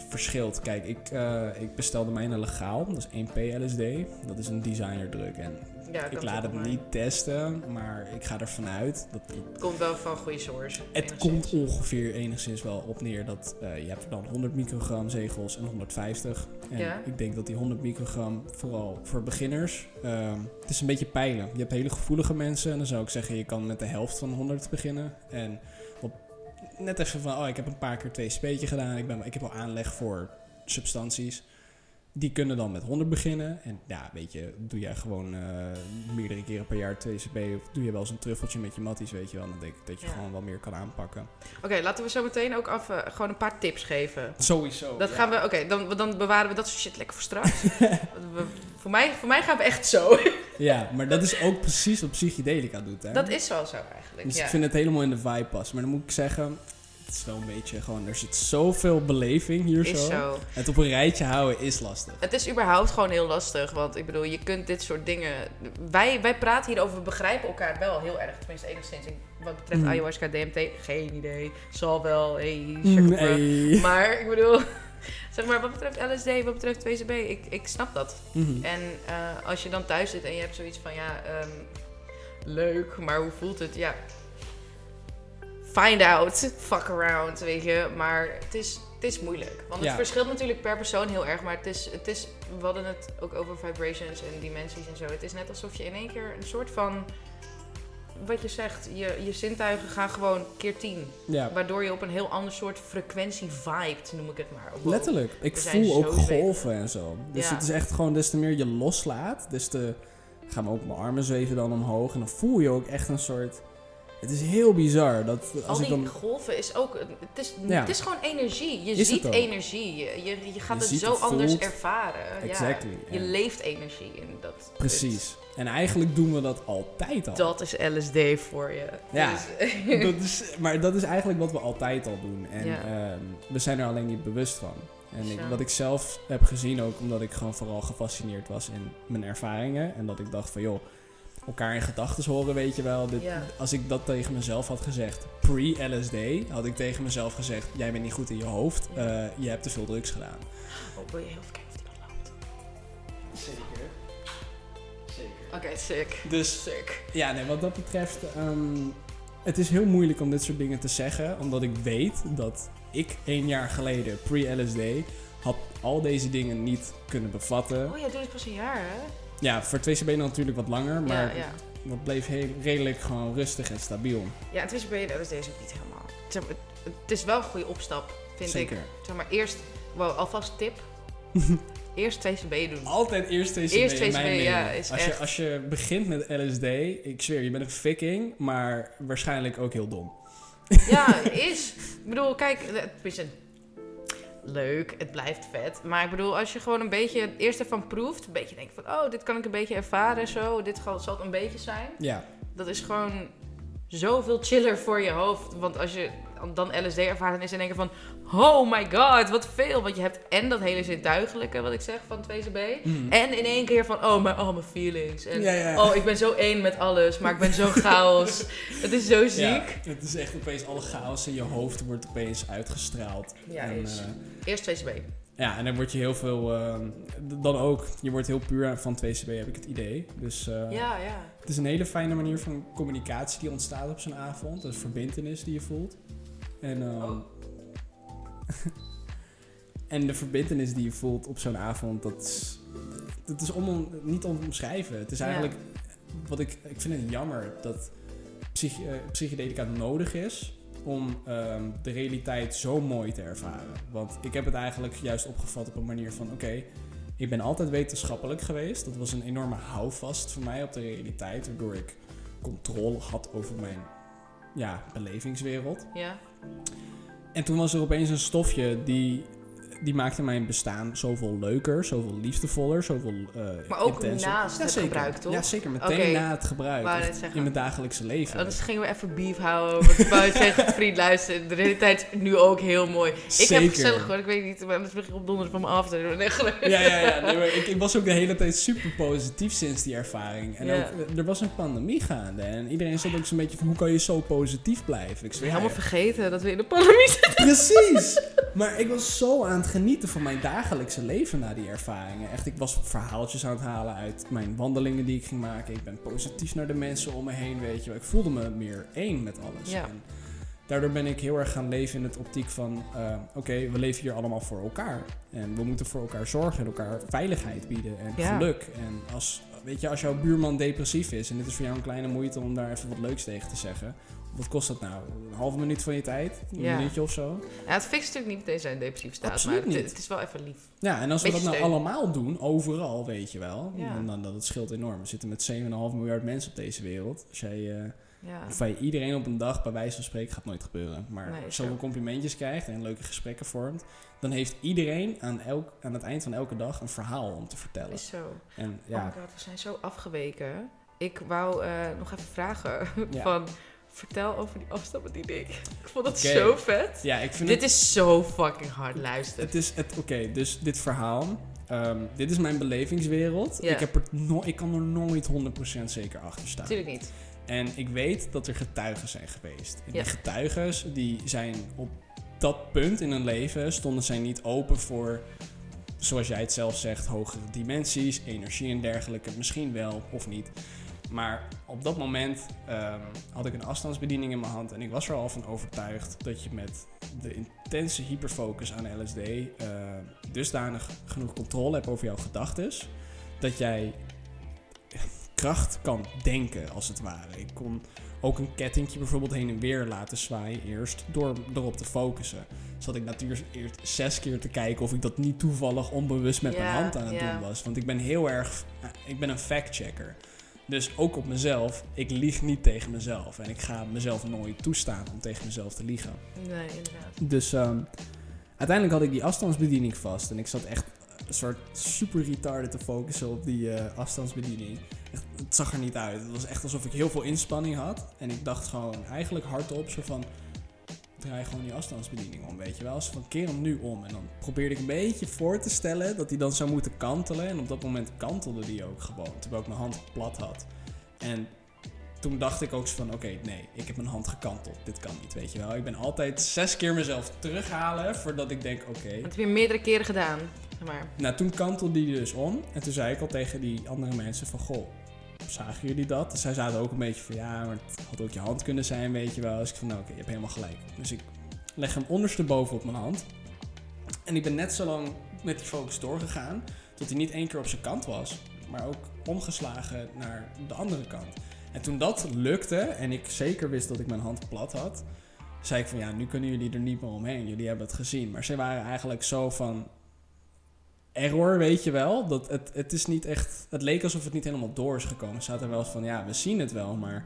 Verschilt. Kijk, ik, eh, ik bestelde mijne legaal. Dat is 1P LSD. Dat is een designerdruk. En Ja, ik laat het niet testen, maar ik ga ervan uit dat het, Het komt wel van goede source. het komt ongeveer enigszins wel op neer dat eh, je hebt dan 100 microgram zegels en 150. En Ja. ik denk dat die 100 microgram vooral voor beginners, ehm, het is een beetje peilen. Je hebt hele gevoelige mensen en dan zou ik zeggen je kan met de helft van 100 beginnen. En op, net even van, oh ik heb een paar keer twee speetje gedaan, ik, ben, ik heb al aanleg voor substanties. Die kunnen dan met 100 beginnen. En ja, weet je, doe jij gewoon eh, meerdere keren per jaar 2CB of doe je wel eens een truffeltje met je matties, weet je wel. Dan denk ik dat je Ja. gewoon wel meer kan aanpakken. Oké, laten we zo meteen ook af, eh, gewoon een paar tips geven. Sowieso. Dat ja. gaan we, oké, dan, dan bewaren we dat soort shit lekker voor straks. We- voor, mij, voor mij gaan we echt zo. Ja, maar dat is ook precies wat psychedelica doet, hè? Dat is wel zo eigenlijk. Dus ja. ik vind het helemaal in de vibe passen. Maar dan moet ik zeggen, het is wel een beetje gewoon, er zit zoveel beleving hier is zo. zo. Het op een rijtje houden is lastig. Het is überhaupt gewoon heel lastig. Want ik bedoel, je kunt dit soort dingen. Wij, wij praten hierover, we begrijpen elkaar wel heel erg. Tenminste, enigszins. Wat betreft Mm. ayahuasca, DMT, geen idee. Zal wel. Hey. Nee. Maar ik bedoel, zeg maar, wat betreft LSD, wat betreft 2CB, ik, ik snap dat. Mhm. En eh, als je dan thuis zit en je hebt zoiets van, ja, ehm, leuk, maar hoe voelt het? Ja, find out, fuck around, weet je. Maar het is, het is moeilijk. Want het Ja. verschilt natuurlijk per persoon heel erg. Maar het is, het is, we hadden het ook over vibrations en dimensies en zo. Het is net alsof je in één keer een soort van, wat je zegt, je, je zintuigen gaan gewoon keer tien. Ja, Waardoor je op een heel ander soort frequentie vibet, noem ik het maar. Wow. letterlijk. Ik We voel ook golven en zo. Dus Ja. het is echt gewoon, des te meer je loslaat, des te gaan ook mijn armen zweven dan omhoog. En dan voel je ook echt een soort... Het is heel bizar. Dat Al als ik die dan... golven is ook. Het is, Ja. het is gewoon energie. Je Is ziet energie. Je, je, gaat Je het zo het, anders ervaren. Exactly. Ja, je leeft energie in dat. Precies. En eigenlijk doen we dat altijd al. Dat is LSD voor je. Ja. Dus- dat is, maar dat is eigenlijk wat we altijd al doen. En Ja. ehm, we zijn er alleen niet bewust van. En ik, wat ik zelf heb gezien ook, omdat ik gewoon vooral gefascineerd was in mijn ervaringen. En dat ik dacht van, joh, elkaar in gedachten horen, weet je wel. Dit, Ja. Als ik dat tegen mezelf had gezegd, pre-LSD, had ik tegen mezelf gezegd, jij bent niet goed in je hoofd. Ja. eh, je hebt te veel drugs gedaan. oh, wil je heel even kijken of die nog loopt? Zeker. Zeker. Oké, sick. Dus Sick. Ja, nee, wat dat betreft, ehm, het is heel moeilijk om dit soort dingen te zeggen, omdat ik weet dat ik één jaar geleden, pre-LSD, had al deze dingen niet kunnen bevatten. Oh ja, doe dit pas een jaar, hè? Ja, voor 2CB natuurlijk wat langer, maar ja, dat bleef heel, redelijk gewoon rustig en stabiel. Ja, en tussen ben je LSD is ook niet helemaal. Zeg maar, het, het is wel een goede opstap, vind Zeker. ik. Zeg maar, eerst, wow, alvast tip. eerst 2CB doen. Altijd eerst 2CB Eerst in mijn 2CB, mening. ja, is als, je, als je begint met LSD, ik zweer, je bent een viking, maar waarschijnlijk ook heel dom. Ja, is. Ik bedoel, kijk, het is een leuk, het blijft vet. Maar ik bedoel, als je gewoon een beetje het eerst ervan proeft, een beetje denkt van, oh, dit kan ik een beetje ervaren, zo, dit zal zal het een beetje zijn. Ja, Dat is gewoon zoveel chiller voor je hoofd. Want als je dan LSD ervaart, dan is één keer van, oh my god, wat veel. Want je hebt en dat hele zintuigelijke, wat ik zeg, van 2CB. Mhm. En in één keer van, oh, mijn, oh, mijn feelings. En, Ja, ja. oh, ik ben zo één met alles, maar ik ben zo chaos. Het is zo ziek. Ja, het is echt opeens alle chaos in je hoofd wordt opeens uitgestraald. Ja, en, is. eh, Eerst 2CB. ja, en dan word je heel veel, ehm, dan ook, je wordt heel puur van 2CB heb ik het idee. Dus eh, Ja, ja. het is een hele fijne manier van communicatie die ontstaat op zo'n avond. Een verbindenis die je voelt. En, ehm, Oh. en de verbindenis die je voelt op zo'n avond, dat is, dat is om, niet om te omschrijven. Het is Ja. eigenlijk, wat ik, ik vind het jammer dat psych, eh, psychedelica nodig is om ehm, de realiteit zo mooi te ervaren. Want ik heb het eigenlijk juist opgevat op een manier van, oké, ik ben altijd wetenschappelijk geweest. Dat was een enorme houvast voor mij op de realiteit, waardoor ik controle had over mijn ja, belevingswereld. Ja. En toen was er opeens een stofje die die maakte mijn bestaan zoveel leuker, zoveel liefdevoller, zoveel eh Maar ook intenser. naast het zeker. gebruik, toch? Ja, zeker. Meteen na het gebruik. zeggen. in mijn dagelijkse leven. Anders gingen we even beef houden. Want ik wou zeggen, vriend, luister. De realiteit is nu ook heel mooi. Ik Zeker. heb gezellig gehoord. Ik weet niet, maar anders begin op donder van me af te doen. Ja, ja, ja. Nee, maar ik, ik was ook de hele tijd super positief sinds die ervaring. En Ja. ook, eh, er was een pandemie gaande. En iedereen zat ook zo'n beetje van, hoe kan je zo positief blijven? Ik ben ja, helemaal ja. vergeten dat we in de pandemie zitten. Precies! Maar ik was zo aan het genieten van mijn dagelijkse leven na die ervaringen. Echt, ik was verhaaltjes aan het halen uit mijn wandelingen die ik ging maken. Ik ben positief naar de mensen om me heen, weet je. Ik voelde me meer één met alles. Ja. En daardoor ben ik heel erg gaan leven in het optiek van... eh, oké, we leven hier allemaal voor elkaar. En we moeten voor elkaar zorgen en elkaar veiligheid bieden en Ja. geluk. En als, weet je, als jouw buurman depressief is en dit is voor jou een kleine moeite om daar even wat leuks tegen te zeggen... Wat kost dat nou? Een halve minuut van je tijd? Een Ja. minuutje of zo? Ja, het fixt natuurlijk niet meteen zijn depressieve staat. Absoluut maar het, niet. het is wel even lief. Ja, en als we dat nou steun. allemaal doen, overal, weet je wel, Ja. dan, dan dat het scheelt enorm. We zitten met 7,5 miljard mensen op deze wereld. Als jij eh, Ja. of bij iedereen op een dag, bij wijze van spreken, gaat nooit gebeuren. Maar Nee, zoveel zo. complimentjes krijgt en leuke gesprekken vormt, dan heeft iedereen aan, elk, aan het eind van elke dag een verhaal om te vertellen. Is zo. En Oh ja, my god, we zijn zo afgeweken. Ik wou eh, nog even vragen Ja. van... Vertel over die afstandsbediening. Ik vond het Oké. zo vet. ja ik vind Dit het, is zo fucking hard luisteren. het is het, oké, dus dit verhaal, ehm, dit is mijn belevingswereld. Ik, heb er no, ik kan er nooit 100% zeker achter staan. Natuurlijk niet. En ik weet dat er getuigen zijn geweest. En die getuigen die zijn op dat punt in hun leven stonden zij niet open voor, zoals jij het zelf zegt, hogere dimensies, energie en dergelijke. Misschien wel of niet. Maar op dat moment ehm, had ik een afstandsbediening in mijn hand en ik was er al van overtuigd dat je met de intense hyperfocus aan LSD eh, dusdanig genoeg controle hebt over jouw gedachten, dat jij kracht kan denken, als het ware. Ik kon ook een kettingje bijvoorbeeld heen en weer laten zwaaien eerst, door erop te focussen. Zat ik natuurlijk eerst zes keer te kijken of ik dat niet toevallig onbewust met mijn hand aan het doen was. Want ik ben heel erg, eh, ik ben een fact-checker. Dus ook op mezelf, ik lieg niet tegen mezelf. En ik ga mezelf nooit toestaan om tegen mezelf te liegen. Nee, inderdaad. Dus ehm, uiteindelijk had ik die afstandsbediening vast. En ik zat echt een soort super retarded te focussen op die eh, afstandsbediening. Echt, het zag er niet uit. Het was echt alsof ik heel veel inspanning had. En ik dacht gewoon eigenlijk hardop zo van... Draai gewoon die afstandsbediening om, weet je wel. Zo van, keer hem nu om. En dan probeerde ik een beetje voor te stellen dat hij dan zou moeten kantelen. En op dat moment kantelde die ook gewoon. Terwijl ik mijn hand plat had. En toen dacht ik ook zo van, oké, nee, ik heb mijn hand gekanteld. Dit kan niet, weet je wel. Ik ben altijd zes keer mezelf terughalen voordat ik denk, oké. Dat heb je meerdere keren gedaan. Zeg maar. Nou, toen kantelde die dus om. En toen zei ik al tegen die andere mensen van, goh, zagen jullie dat? Dus zij zaten ook een beetje van, ja, maar het had ook je hand kunnen zijn, weet je wel. Dus ik van, nou, oké, je hebt helemaal gelijk. Dus ik leg hem ondersteboven op mijn hand. En ik ben net zo lang met die focus doorgegaan, tot hij niet één keer op zijn kant was, maar ook omgeslagen naar de andere kant. En toen dat lukte, en ik zeker wist dat ik mijn hand plat had, zei ik van, ja, nu kunnen jullie er niet meer omheen. Jullie hebben het gezien. Maar zij waren eigenlijk zo van, error, weet je wel. Dat het, het is niet echt. Het leek alsof het niet helemaal door is gekomen. Ze zaten wel eens van ja, we zien het wel, maar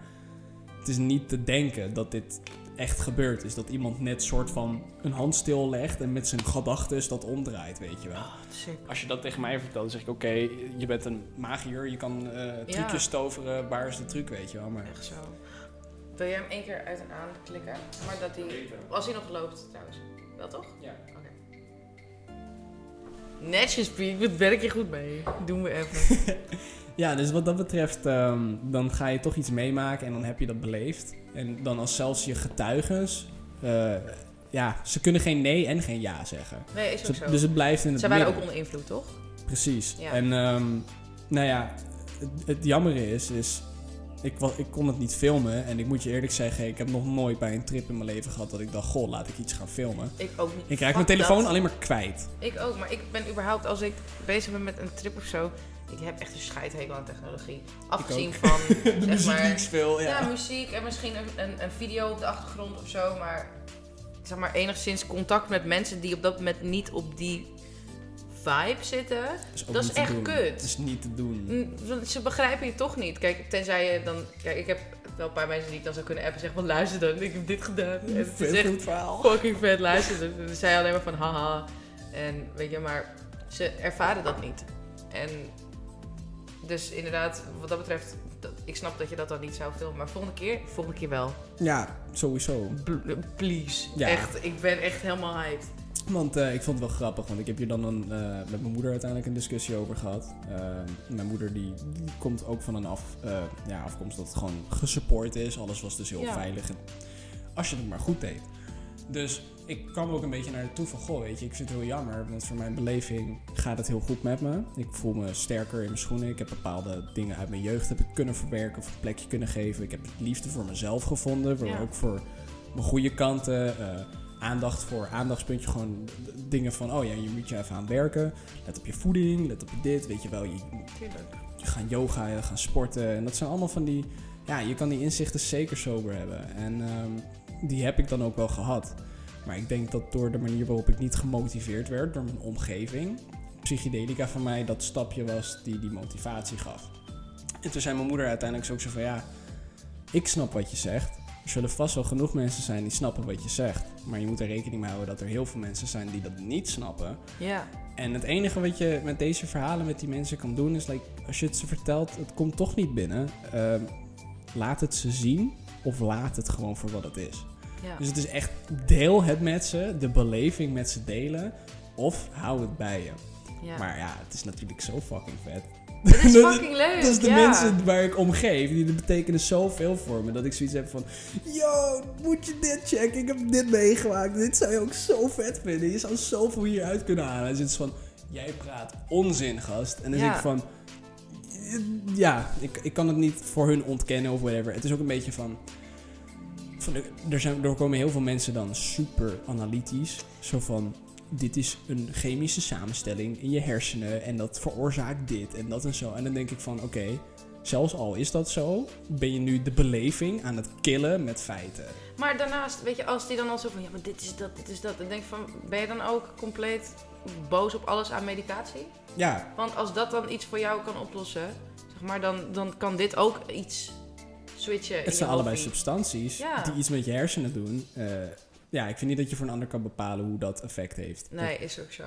het is niet te denken dat dit echt gebeurd is. Dat iemand net soort van een hand stillegt en met zijn gedachten dat omdraait, weet je wel. Oh, sick. Als je dat tegen mij vertelt, dan zeg ik oké, je bent een magier, je kan eh trucjes Ja. toveren, waar is de truc, weet je wel. Maar Echt zo. Wil jij hem één keer uit en aan klikken? Maar dat hij... Als hij nog loopt trouwens. Wel toch? Ja. Netjes, Piet. Wat werk je goed mee. Doen we even. Ja, dus wat dat betreft, ehm, dan ga je toch iets meemaken en dan heb je dat beleefd. En dan als zelfs je getuigens, eh, ja, ze kunnen geen nee en geen ja zeggen. Nee, is ook zo. dus het blijft in het Zij waren ook onder invloed, toch? Precies. Ja. En ehm, nou ja, het, het jammere is, is ik, ik kon het niet filmen. En ik moet je eerlijk zeggen, ik heb nog nooit bij een trip in mijn leven gehad dat ik dacht, goh, laat ik iets gaan filmen. Ik ook niet. Ik raak Fuck mijn telefoon dat. alleen maar kwijt. Ik ook, maar ik ben überhaupt, als ik bezig ben met een trip of zo... Ik heb echt een scheidhekel aan technologie. Afgezien van, De zeg muziek maar... speel, ja. Ja, muziek en misschien een, een, een video op de achtergrond of zo, maar zeg maar enigszins contact met mensen die op dat moment niet op die vibe zitten. dat is echt doen. kut. Dat is niet te doen. Mm, Ze begrijpen je toch niet. Kijk, tenzij je dan. Kijk, ik heb wel een paar mensen die ik dan zou kunnen appen en zeggen: van luister dan, ik heb dit gedaan. En het is echt fucking vet luisteren. Dus zij alleen maar van haha. En weet je, maar ze ervaren dat niet. En dus inderdaad, wat dat betreft, dat, ik snap dat je dat dan niet zou filmen. Maar volgende keer, volgende keer wel. Ja, sowieso. Please. Ja. Echt, ik ben echt helemaal hyped. Want eh, ik vond het wel grappig, want ik heb hier dan een, eh, met mijn moeder uiteindelijk een discussie over gehad. Eh, mijn moeder die, die komt ook van een af, eh, ja, afkomst dat gewoon gesupport is. Alles was dus heel Ja. veilig. En als je het maar goed deed. Dus ik kwam ook een beetje naar de toe van, goh, weet je, ik vind het heel jammer. Want voor mijn beleving gaat het heel goed met me. Ik voel me sterker in mijn schoenen. Ik heb bepaalde dingen uit mijn jeugd heb ik kunnen verwerken of een plekje kunnen geven. Ik heb liefde voor mezelf gevonden, maar Ja. ook voor mijn goede kanten. Aandacht voor aandachtspuntje. Gewoon dingen van, oh ja, je moet je even aan werken. Let op je voeding, let op je dit. Weet je wel, je, je gaat yoga, je gaat sporten. En dat zijn allemaal van die... Ja, je kan die inzichten zeker sober hebben. En ehm, die heb ik dan ook wel gehad. Maar ik denk dat door de manier waarop ik niet gemotiveerd werd door mijn omgeving... Psychedelica van mij dat stapje was die die motivatie gaf. En toen zei mijn moeder uiteindelijk ook zo van... Ja, ik snap wat je zegt. Er zullen vast wel genoeg mensen zijn die snappen wat je zegt. Maar je moet er rekening mee houden dat er heel veel mensen zijn die dat niet snappen. Ja. En het enige wat je met deze verhalen met die mensen kan doen is, like, als je het ze vertelt, het komt toch niet binnen. ehm, laat het ze zien of laat het gewoon voor wat het is. Ja. Dus het is echt, deel het met ze, de beleving met ze delen of hou het bij je. ja. Maar ja, het is natuurlijk zo fucking vet. Het is dat- fucking leuk. Dat is de ja. mensen waar ik om geef, die betekenen zoveel voor me. Dat ik zoiets heb van, yo, moet je dit checken? Ik heb dit meegemaakt. Dit zou je ook zo vet vinden. Je zou zoveel hieruit kunnen halen. En dan is van, jij praat onzin, gast. En dan Ja. denk ik van, ja, ik, ik kan het niet voor hun ontkennen of whatever. Het is ook een beetje van, van er, zijn, er komen heel veel mensen dan super analytisch. Zo van, dit is een chemische samenstelling in je hersenen en dat veroorzaakt dit en dat en zo. En dan denk ik van, oké, zelfs al is dat zo, ben je nu de beleving aan het killen met feiten. Maar daarnaast, weet je, als die dan al zo van, ja, maar dit is dat, dit is dat. Dan denk ik van, ben je dan ook compleet boos op alles aan medicatie? Ja, Want als dat dan iets voor jou kan oplossen, zeg maar, dan, dan kan dit ook iets switchen. het zijn allebei substanties Ja. die iets met je hersenen doen. Eh, ja, ik vind niet dat je voor een ander kan bepalen hoe dat effect heeft. Nee, is ook zo.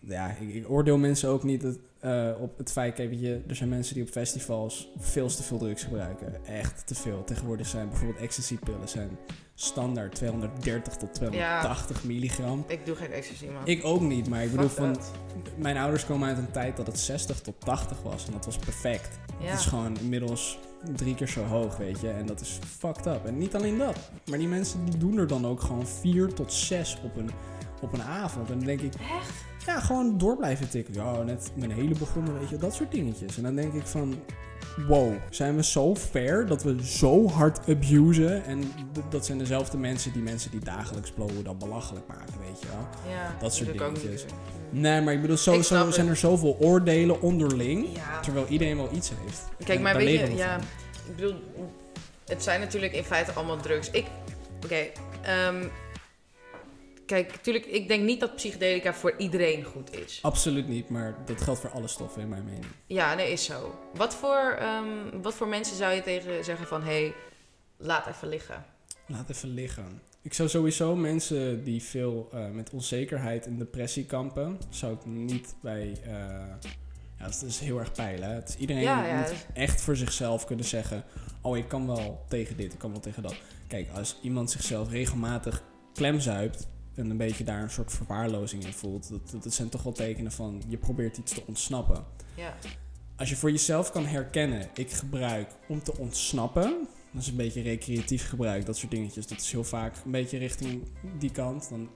Ja, ik, ik oordeel mensen ook niet eh, op het feit, kijk, je, er zijn mensen die op festivals veel te veel drugs gebruiken. Echt te veel. Tegenwoordig zijn bijvoorbeeld ecstasy-pillen zijn standaard 230 tot 280 milligram. Ik doe geen ecstasy, man. Ik ook niet, maar ik bedoel Fuck van, that. mijn ouders komen uit een tijd dat het 60 tot 80 was en dat was perfect. Ja. Het is gewoon inmiddels drie keer zo hoog, weet je. En dat is fucked up. En niet alleen dat. Maar die mensen die doen er dan ook gewoon vier tot zes op een, op een avond. En dan denk ik... Echt? Ja, gewoon door blijven tikken. Ja, net mijn hele begonnen, weet je. Dat soort dingetjes. En dan denk ik van... Wow, zijn we zo ver dat we zo hard abusen? En dat zijn dezelfde mensen die mensen die dagelijks blowen dan belachelijk maken, weet je wel. Ja. Dat soort dingetjes. Nee, maar ik bedoel, zo, Ik zo zijn er zoveel oordelen onderling. Ja. Terwijl iedereen wel iets heeft. Kijk, En maar weet je, ja, van. ik bedoel, het zijn natuurlijk in feite allemaal drugs. Ik, oké, ehm, kijk, natuurlijk, ik denk niet dat psychedelica voor iedereen goed is. Absoluut niet, maar dat geldt voor alle stoffen in mijn mening. Ja, nee, is zo. Wat voor, ehm, wat voor mensen zou je tegen zeggen van, hé, hey, laat even liggen? Laat even liggen. Ik zou sowieso mensen die veel eh, met onzekerheid en depressie kampen, zou ik niet bij. eh, ja, dat is heel erg pijlen. hè. Het is iedereen Ja, ja. moet echt voor zichzelf kunnen zeggen: Oh, ik kan wel tegen dit, ik kan wel tegen dat. Kijk, als iemand zichzelf regelmatig klemzuipt en een beetje daar een soort verwaarlozing in voelt, dat, dat, zijn toch wel tekenen van je probeert iets te ontsnappen. Ja, Als je voor jezelf kan herkennen, ik gebruik om te ontsnappen. Dat is een beetje recreatief gebruik, dat soort dingetjes. Dat is heel vaak een beetje richting die kant. Dan,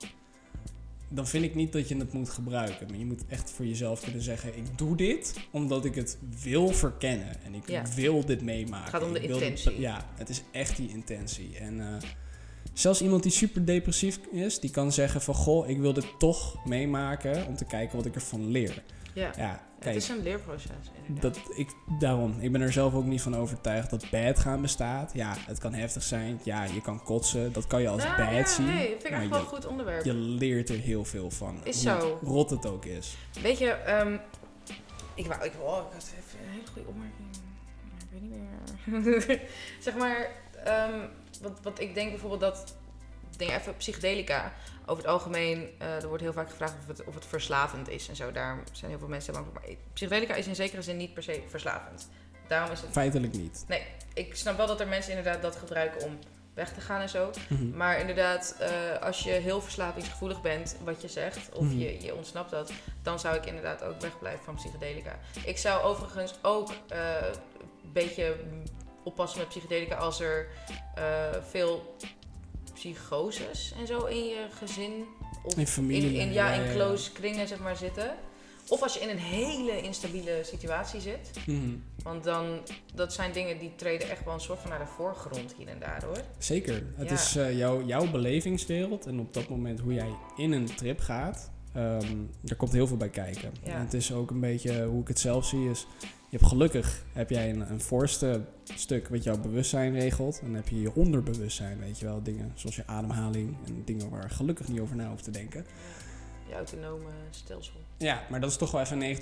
dan vind ik niet dat je het moet gebruiken. Maar je moet echt voor jezelf kunnen zeggen: ik doe dit omdat ik het wil verkennen. En ik Ja. wil dit meemaken. Het gaat om de dit- intentie. ja, het is echt die intentie. En eh, zelfs iemand die super depressief is, die kan zeggen van... Goh, ik wil dit toch meemaken om te kijken wat ik ervan leer. ja. Ja, het is een leerproces. inderdaad. Dat, ik, daarom, ik ben er zelf ook niet van overtuigd dat bad gaan bestaat. Ja, het kan heftig zijn. Ja, je kan kotsen. Dat kan je als Nou, bad ja, zien. Nee, vind ik echt wel een goed onderwerp. je leert er heel veel van. Is hoe zo. rot het ook is. Weet je, ehm, ik wou, ik, oh, ik had even een hele goede opmerking. Maar Ik weet niet meer. zeg maar, ehm, wat, wat ik denk bijvoorbeeld dat dingen. Even psychedelica. Over het algemeen, eh, er wordt heel vaak gevraagd of het, of het verslavend is en zo. Daar zijn heel veel mensen bang voor. Maar psychedelica is in zekere zin niet per se verslavend. Daarom is het... Feitelijk niet. Nee, ik snap wel dat er mensen inderdaad dat gebruiken om weg te gaan en zo. Mhm. Maar inderdaad, eh, als je heel verslavingsgevoelig bent, wat je zegt, of Mhm. je, je ontsnapt dat, dan zou ik inderdaad ook wegblijven van psychedelica. Ik zou overigens ook eh, een beetje oppassen met psychedelica als er eh, veel psychoses en zo in je gezin of In familie. in, in, ja, in close kringen zeg maar zitten. Of als je in een hele instabiele situatie zit. Mhm. Want dan, dat zijn dingen die treden echt wel een soort van naar de voorgrond hier en daar hoor. Zeker. Het Ja. is eh, jouw, jouw belevingswereld en op dat moment hoe jij in een trip gaat, ehm daar komt heel veel bij kijken. Ja. En het is ook een beetje hoe ik het zelf zie is, je hebt gelukkig heb jij een, een voorste stuk wat jouw bewustzijn regelt. En dan heb je je onderbewustzijn, weet je wel, dingen zoals je ademhaling en dingen waar gelukkig niet over na hoeft te denken. Je autonome stelsel. Ja, maar dat is toch wel even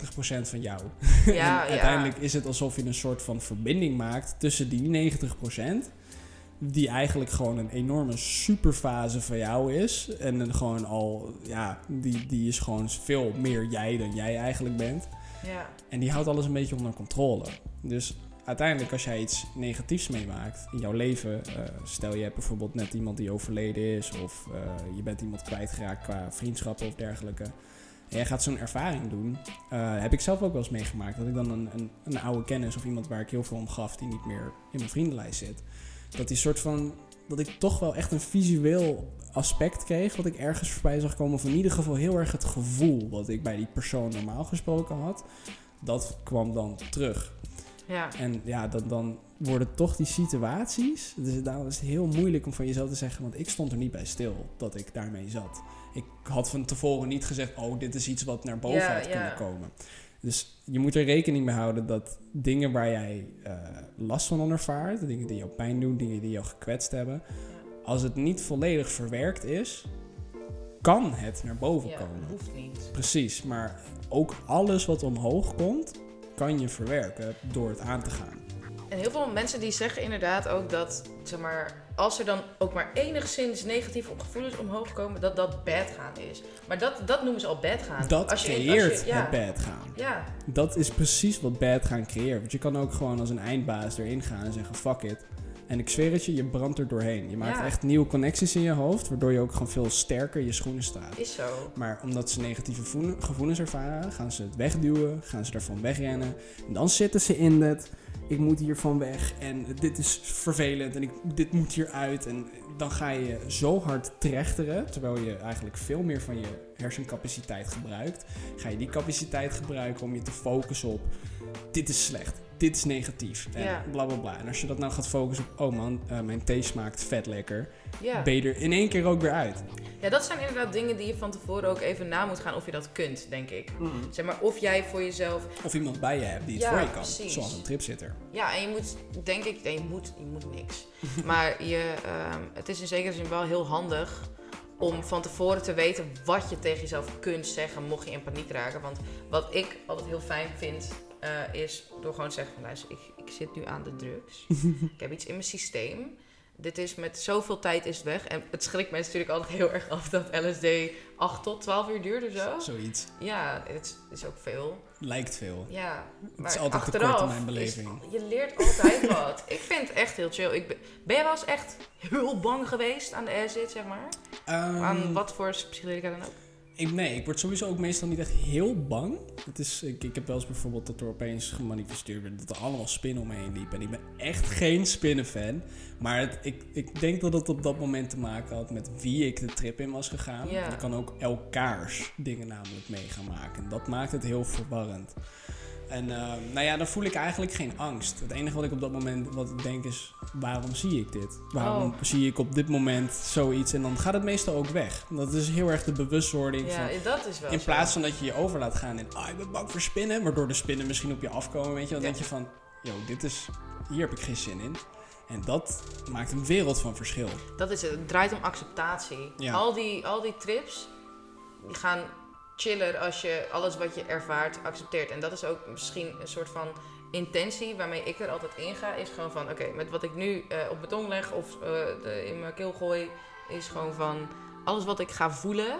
90% van jou. Ja, en ja. uiteindelijk is het alsof je een soort van verbinding maakt tussen die 90%, die eigenlijk gewoon een enorme superfase van jou is. En een gewoon al, ja, die, die is gewoon veel meer jij dan jij eigenlijk bent. En die houdt alles een beetje onder controle. Dus uiteindelijk, als jij iets negatiefs meemaakt in jouw leven, eh, stel je hebt bijvoorbeeld net iemand die overleden is, of eh, je bent iemand kwijtgeraakt qua vriendschappen of dergelijke. En jij gaat zo'n ervaring doen. eh, heb ik zelf ook wel eens meegemaakt. Dat ik dan een, een, een oude kennis of iemand waar ik heel veel om gaf, die niet meer in mijn vriendenlijst zit. Dat die soort van. Dat ik toch wel echt een visueel aspect kreeg. Wat ik ergens voorbij zag komen. Of in ieder geval heel erg het gevoel wat ik bij die persoon normaal gesproken had. Dat kwam dan terug. ja. En ja, dan, dan worden toch die situaties. Dus daarom is het heel moeilijk om van jezelf te zeggen. Want ik stond er niet bij stil dat ik daarmee zat. Ik had van tevoren niet gezegd: Oh, dit is iets wat naar boven Ja, had ja. kunnen komen. Dus je moet er rekening mee houden dat dingen waar jij eh, last van ervaart, dingen die jou pijn doen, dingen die jou gekwetst hebben, als het niet volledig verwerkt is, kan het naar boven ja, komen. hoeft niet. Precies, maar ook alles wat omhoog komt, kan je verwerken door het aan te gaan. En heel veel mensen die zeggen inderdaad ook dat, zeg maar, als er dan ook maar enigszins negatieve gevoelens omhoog komen, dat dat bad gaan is. Maar dat, dat noemen ze al bad gaan. Dat Als je- als je- creëert ja. het bad gaan. Ja, Dat is precies wat bad gaan creëert. Want je kan ook gewoon als een eindbaas erin gaan en zeggen fuck it. En ik zweer het je, je brandt er doorheen. Je maakt Ja. echt nieuwe connecties in je hoofd, waardoor je ook gewoon veel sterker in je schoenen staat. is zo. Maar omdat ze negatieve voelen- gevoelens ervaren, gaan ze het wegduwen, gaan ze ervan wegrennen. En dan zitten ze in het, ik moet hiervan weg en dit is vervelend en ik, dit moet hieruit. En dan ga je zo hard trechteren, terwijl je eigenlijk veel meer van je hersencapaciteit gebruikt. Ga je die capaciteit gebruiken om je te focussen op, dit is slecht, dit is negatief en Ja. bla bla bla. En als je dat nou gaat focussen op, oh man, eh, mijn thee smaakt vet lekker, Ja. ben je er in één keer ook weer uit. Ja, dat zijn inderdaad dingen die je van tevoren ook even na moet gaan of je dat kunt, denk ik. Zeg maar, of jij voor jezelf Of iemand bij je hebt die het Ja, voor je kan, precies. zoals een tripzitter. Ja, en je moet, denk ik, nee, je moet, je moet niks. maar je, ehm, het is in zekere zin wel heel handig om van tevoren te weten wat je tegen jezelf kunt zeggen mocht je in paniek raken. Want wat ik altijd heel fijn vind, eh, is door gewoon te zeggen van luister, ik, ik zit nu aan de drugs. ik heb iets in mijn systeem. Dit is met zoveel tijd is het weg. En het schrikt mensen natuurlijk altijd heel erg af dat LSD 8 tot 12 uur duurt of zo. Zoiets. Ja, het is, ook veel. Lijkt veel. Ja, maar is altijd te kort in mijn beleving. is- je leert altijd wat. Ik vind het echt heel chill. Ik ben, ben wel eens echt heel bang geweest aan de acid, zeg maar? Ehm, aan wat voor psychedelica dan ook? Ik, nee, ik word sowieso ook meestal niet echt heel bang. Het is, ik, ik heb wel eens bijvoorbeeld dat er opeens gemanifesteerd werd dat er allemaal spinnen omheen liepen. En ik ben echt geen spinnenfan. Maar het, ik, ik denk dat het op dat moment te maken had met wie ik de trip in was gegaan. Ja. Je kan ook elkaars dingen namelijk mee gaan maken. En dat maakt het heel verwarrend. En ehm, nou ja, dan voel ik eigenlijk geen angst. Het enige wat ik op dat moment wat ik denk is, waarom zie ik dit? Waarom Oh. zie ik op dit moment zoiets? En dan gaat het meestal ook weg. Dat is heel erg de bewustwording van... Ja, dat is wel In zo. plaats van dat je je over laat gaan in, ah, ik ben bang voor spinnen, waardoor de spinnen misschien op je afkomen, weet je, dan Ja. denk je van, yo, dit is, hier heb ik geen zin in. En dat maakt een wereld van verschil. Dat is het. Het draait om acceptatie. Ja. Al, die, al die trips die gaan chiller als je alles wat je ervaart accepteert. En dat is ook misschien een soort van intentie waarmee ik er altijd in ga. Is gewoon van, oké, met wat ik nu eh, op mijn tong leg of eh, de- in mijn keel gooi, is gewoon van alles wat ik ga voelen,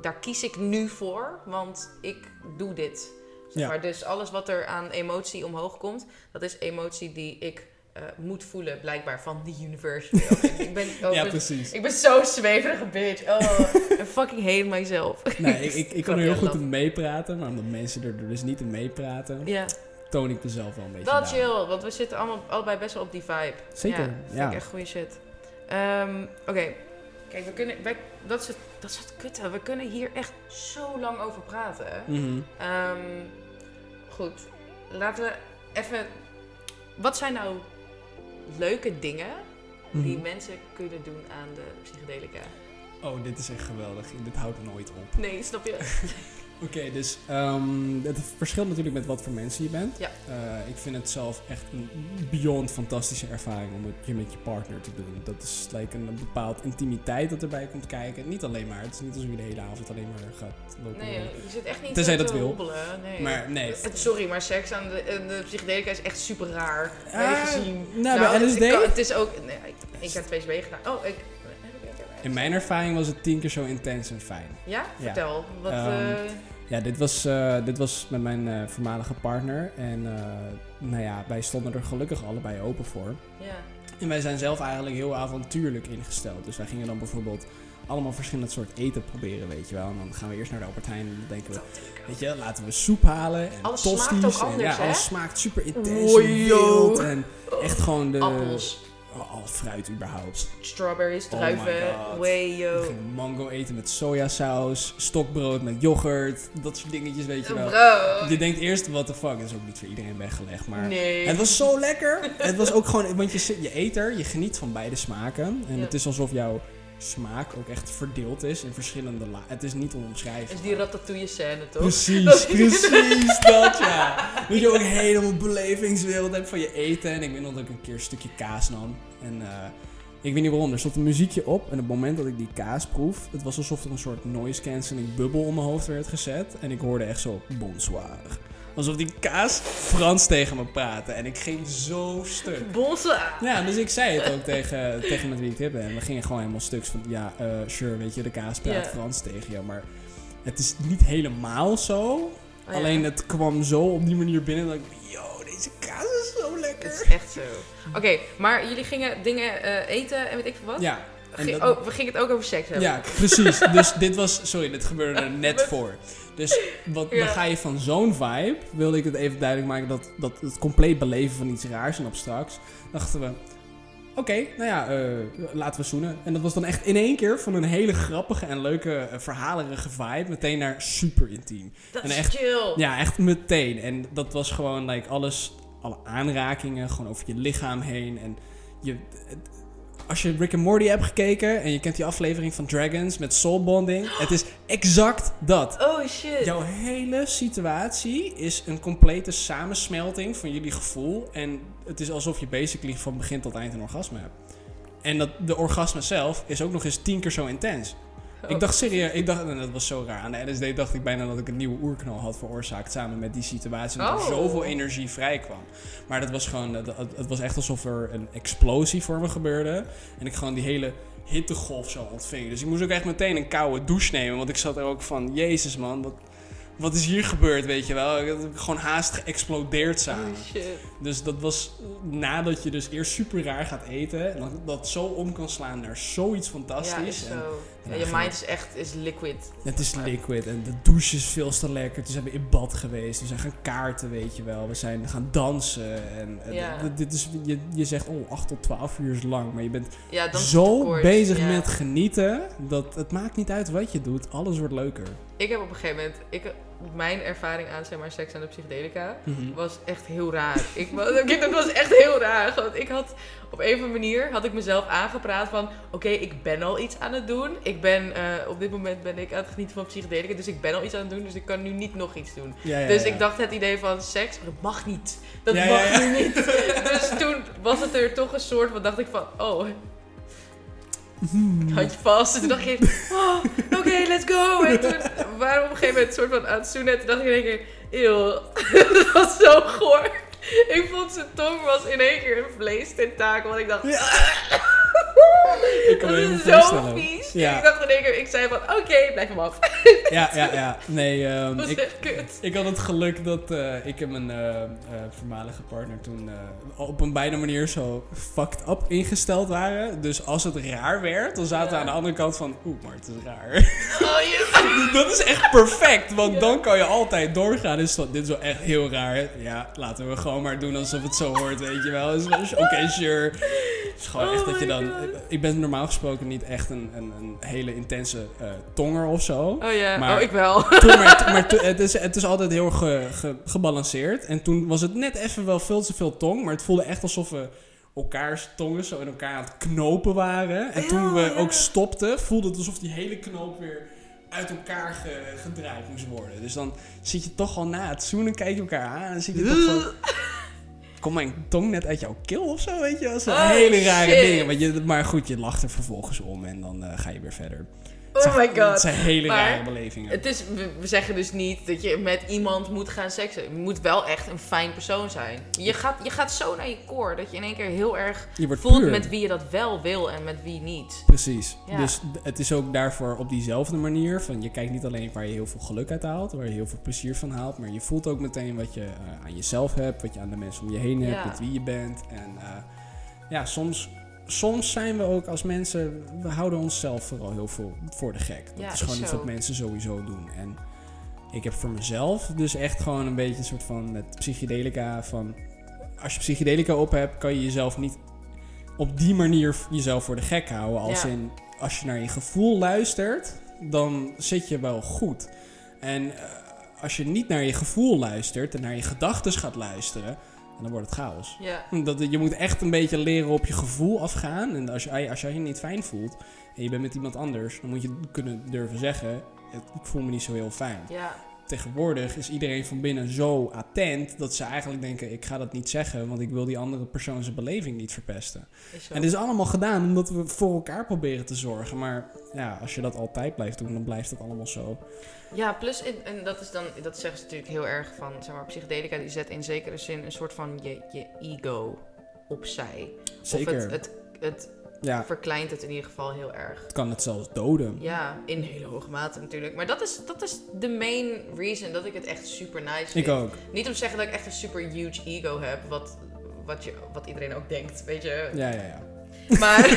daar kies ik nu voor, want ik doe dit. Zeg Ja. maar. Dus alles wat er aan emotie omhoog komt, dat is emotie die ik eh, moet voelen, blijkbaar van the universe. ik, ben, oh, ja, precies. ik ben zo'n zweverige bitch. Oh, I fucking hate myself. Nee, ik, ik, ik kan er heel goed in meepraten, maar omdat mensen er dus niet in meepraten, Ja, toon ik mezelf wel een beetje dat chill, want we zitten allemaal, allebei best wel op die vibe. Zeker, Ja, vind ja. ik echt goede shit. Ehm, Oké, kijk, we kunnen, wij, dat, is het, dat is het kutte. We kunnen hier echt zo lang over praten. Mhm. Ehm, goed, laten we even... Wat zijn nou leuke dingen die Mhm. mensen kunnen doen aan de psychedelica? Oh, dit is echt geweldig. Dit houdt nooit op. Nee, snap je? Oké, dus ehm, het verschilt natuurlijk met wat voor mensen je bent. Ja. Eh, ik vind het zelf echt een beyond fantastische ervaring om het je met je partner te doen. Dat is like een, bepaald intimiteit dat erbij komt kijken. Niet alleen maar, het is niet alsof je de hele avond alleen maar gaat lopen. Nee, je zit echt niet Tenzij te dat wil. hobbelen. Nee. Maar nee. Het- Sorry, maar seks aan de, de psychedelica is echt super raar. Ah, gezien? nou, bij het- LSD? ik kan- het is ook... Nee, ik, ik heb 2 gedaan. Oh, ik... In mijn ervaring was het tien keer zo intens en fijn. Ja? Vertel. Wat, Ehm, eh, Ja, dit was, eh, dit was met mijn eh, voormalige partner. En nou ja, wij stonden er gelukkig allebei open voor. ja. En wij zijn zelf eigenlijk heel avontuurlijk ingesteld. Dus wij gingen dan bijvoorbeeld allemaal verschillend soort eten proberen, weet je wel. En dan gaan we eerst naar de Albert Heijn en dan denken we, weet je, laten we soep halen en Alles smaakt ook en, anders, ja, hè? alles smaakt super intens en. En echt gewoon de... Appels, al fruit überhaupt. strawberries, Oh druiven. God. way We yo. gingen mango eten met sojasaus, stokbrood met yoghurt, dat soort dingetjes, weet je wel. Bro. Je denkt eerst, what the fuck, dat is ook niet voor iedereen weggelegd, maar... Nee. Het was zo lekker. Het was ook gewoon, want je, je eet er, je geniet van beide smaken. En Ja. het is alsof jouw smaak ook echt verdeeld is in verschillende la Het is niet Dat onomschrijven. is die ratatouille scène, toch? Precies, Dat- precies dat ja. Dat je ook helemaal belevingswereld hebt van je eten. En ik weet nog dat ik een keer een stukje kaas nam. En eh, ik weet niet waarom, er stond een muziekje op. En op het moment dat ik die kaas proef, het was alsof er een soort noise cancelling bubbel om mijn hoofd werd gezet. En ik hoorde echt zo, bonsoir. Alsof die kaas Frans tegen me praatte. En ik ging zo stuk. Bonsoir. Ja, dus ik zei het ook tegen, tegen met wie ik dit ben. En we gingen gewoon helemaal stuks van, ja, eh, sure, weet je, de kaas praat. Frans tegen je. Maar het is niet helemaal zo. Oh, ja. Alleen het kwam zo op die manier binnen dat ik, yo, deze kaas is zo lekker. Het is echt zo. Oké, maar jullie gingen dingen eh, eten en weet ik veel wat? Ja, Ging- dat- oh, we gingen het ook over seks hebben. ja, precies. Dus dit was, sorry, dit gebeurde er net voor. Dus wat, Ja. dan ga je van zo'n vibe, wilde ik het even duidelijk maken dat, dat het compleet beleven van iets raars en abstracts. Dachten we, oké, nou ja, eh, laten we zoenen. En dat was dan echt in één keer van een hele grappige en leuke uh, verhalerige vibe meteen naar super intiem. Dat En is chill. Ja, echt meteen. En dat was gewoon like alles, alle aanrakingen, gewoon over je lichaam heen. En je, als je Rick and Morty hebt gekeken en je kent die aflevering van Dragons met soul bonding, het is exact dat. Oh shit. Jouw hele situatie is een complete samensmelting van jullie gevoel. En het is alsof je basically van begin tot eind een orgasme hebt. En dat, de orgasme zelf is ook nog eens tien keer zo intens. Oh. Ik dacht serieus, ik dacht, en dat was zo raar. Aan de LSD dacht ik bijna dat ik een nieuwe oerknal had veroorzaakt samen met die situatie. Omdat er Oh. zoveel energie vrij kwam. Maar dat was gewoon, het, het was echt alsof er een explosie voor me gebeurde. En ik gewoon die hele hittegolf zo ontving. Dus ik moest ook echt meteen een koude douche nemen. Want ik zat er ook van, jezus man, wat, wat is hier gebeurd, weet je wel? Ik heb gewoon haast geëxplodeerd samen. Oh. Dus dat was nadat je dus eerst super raar gaat eten. En dat, dat zo om kan slaan naar zoiets Ja, fantastisch. is En zo. Ja, je mind is echt is liquid. het is liquid en de douche is veel te lekker. Dus we zijn in bad geweest. We zijn gaan kaarten, weet je wel. We zijn gaan dansen. En, en Ja. dit- is, je, je zegt, oh, 8 tot 12 uur is lang. Maar je bent Ja, zo bezig met genieten. Dat het maakt niet uit wat je doet. Alles wordt leuker. Ik heb op een gegeven moment... Ik, mijn ervaring aan zeg maar, seks en de psychedelica was echt heel raar. Ik, was, dat was echt heel raar. Want ik had op een of andere manier had ik mezelf aangepraat van... Oké, ik ben al iets aan het doen. Ik ben, eh, op dit moment ben ik aan het genieten van psychedelica. Dus ik ben al iets aan het doen. Dus ik kan nu niet nog iets doen. Ja, ja, Dus ja. ik dacht het idee van seks, dat mag niet. Dat mag nu niet. Dus toen was het er toch een soort van, dacht ik van, oh. Handje vast. En toen dacht je, oh, oké, let's go. En toen waren we op een gegeven moment een soort van aan het zoenen. En toen dacht ik in één keer, eeuw, dat was zo goor. Ik vond zijn tong was in één keer een vleestentakel. En ik dacht, Ja. ik kan Dat is zo vies. Ja. Ik dacht in één keer, ik zei van, oké, blijf hem af. Ja, ja, ja. Nee, ehm, Dat is ik, echt kut. ik had het geluk dat eh, ik en mijn eh, eh, voormalige partner toen op een beide manier zo fucked up ingesteld waren. Dus als het raar werd, dan zaten we aan de andere kant van, oeh, maar het is raar. Oh, je... dat is echt perfect, want Ja. dan kan je altijd doorgaan. Dus dit is wel echt heel raar. Ja, laten we gewoon maar doen alsof het zo hoort, weet je wel. Dus, Oké, sure. Het is gewoon Oh echt dat je dan... Ik ben normaal gesproken niet echt een, een, een hele intense eh, tonger of zo. Oh ja, Maar- oh ik wel. Toen, maar maar toen- het, is, het is altijd heel erg ge- ge- gebalanceerd. En toen was het net even wel veel te veel tong. Maar het voelde echt alsof we elkaars tongen zo in elkaar aan het knopen waren. En toen we ja. ook stopten, voelde het alsof die hele knoop weer uit elkaar ge- gedraaid moest worden. Dus dan zit je toch al na het zoenen, kijk je elkaar aan. En dan zit je toch van... Komt mijn tong net uit jouw keel of zo, weet je? Dat zijn Oh, hele rare shit. dingen. Want je, maar goed, je lacht er vervolgens om en dan eh, ga je weer verder. Oh zijn- my god. Het zijn hele Maar rare belevingen. Het is, we, zeggen dus niet dat je met iemand moet gaan seksen. Je moet wel echt een fijn persoon zijn. Je gaat, je gaat zo naar je core dat je in één keer heel erg voelt puur. met wie je dat wel wil en met wie niet. Precies. Ja. Dus het is ook daarvoor op diezelfde manier. Van je kijkt niet alleen waar je heel veel geluk uit haalt, waar je heel veel plezier van haalt, maar je voelt ook meteen wat je eh, aan jezelf hebt, wat je aan de mensen om je heen hebt, Ja. met wie je bent. En eh, ja, soms, soms zijn we ook als mensen, we houden onszelf vooral heel veel voor de gek. Dat Ja, is gewoon iets wat mensen sowieso doen. En ik heb voor mezelf dus echt gewoon een beetje een soort van met psychedelica van als je psychedelica op hebt, kan je jezelf niet op die manier jezelf voor de gek houden. Als Ja. in, als je naar je gevoel luistert, dan zit je wel goed. En eh, als je niet naar je gevoel luistert en naar je gedachten gaat luisteren, dan wordt het chaos. Ja. Dat, je moet echt een beetje leren op je gevoel afgaan. En als je, als je je niet fijn voelt en je bent met iemand anders, dan moet je kunnen durven zeggen: Ik voel me niet zo heel fijn Ja. Tegenwoordig is iedereen van binnen zo attent dat ze eigenlijk denken: ik ga dat niet zeggen, want ik wil die andere persoon zijn beleving niet verpesten. En dit is allemaal gedaan omdat we voor elkaar proberen te zorgen. Maar ja, als je dat altijd blijft doen, dan blijft het allemaal zo. Ja, plus, in, en dat is dan, dat zeggen ze natuurlijk heel erg van, zeg maar, psychedelica, die zet in zekere zin een soort van je, je ego opzij. Zeker. Of het, het, het ja, verkleint het in ieder geval heel erg. het kan het zelfs doden. Ja, in hele hoge mate natuurlijk. Maar dat is, dat is de main reason dat ik het echt super nice vind. Ik ook. Niet om te zeggen dat ik echt een super huge ego heb, wat, wat, je, wat iedereen ook denkt, weet je. Ja, ja, ja. Maar,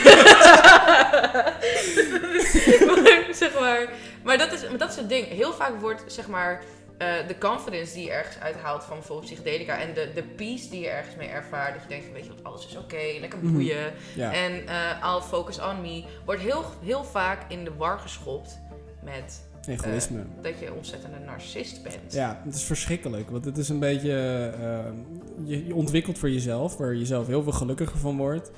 maar zeg maar, maar dat is, maar dat is het ding. Heel vaak wordt zeg maar eh, de confidence die je ergens uithaalt van bijvoorbeeld psychedelica en de, de peace die je ergens mee ervaart, dat je denkt van weet je wat, alles is oké, lekker Mhm. boeien ja. en eh I'll focus on me, wordt heel, heel vaak in de war geschopt met Egoïsme. dat je een ontzettende narcist bent. Ja, het is verschrikkelijk. Want het is een beetje. eh, je, je ontwikkelt voor jezelf, waar je jezelf heel veel gelukkiger van wordt.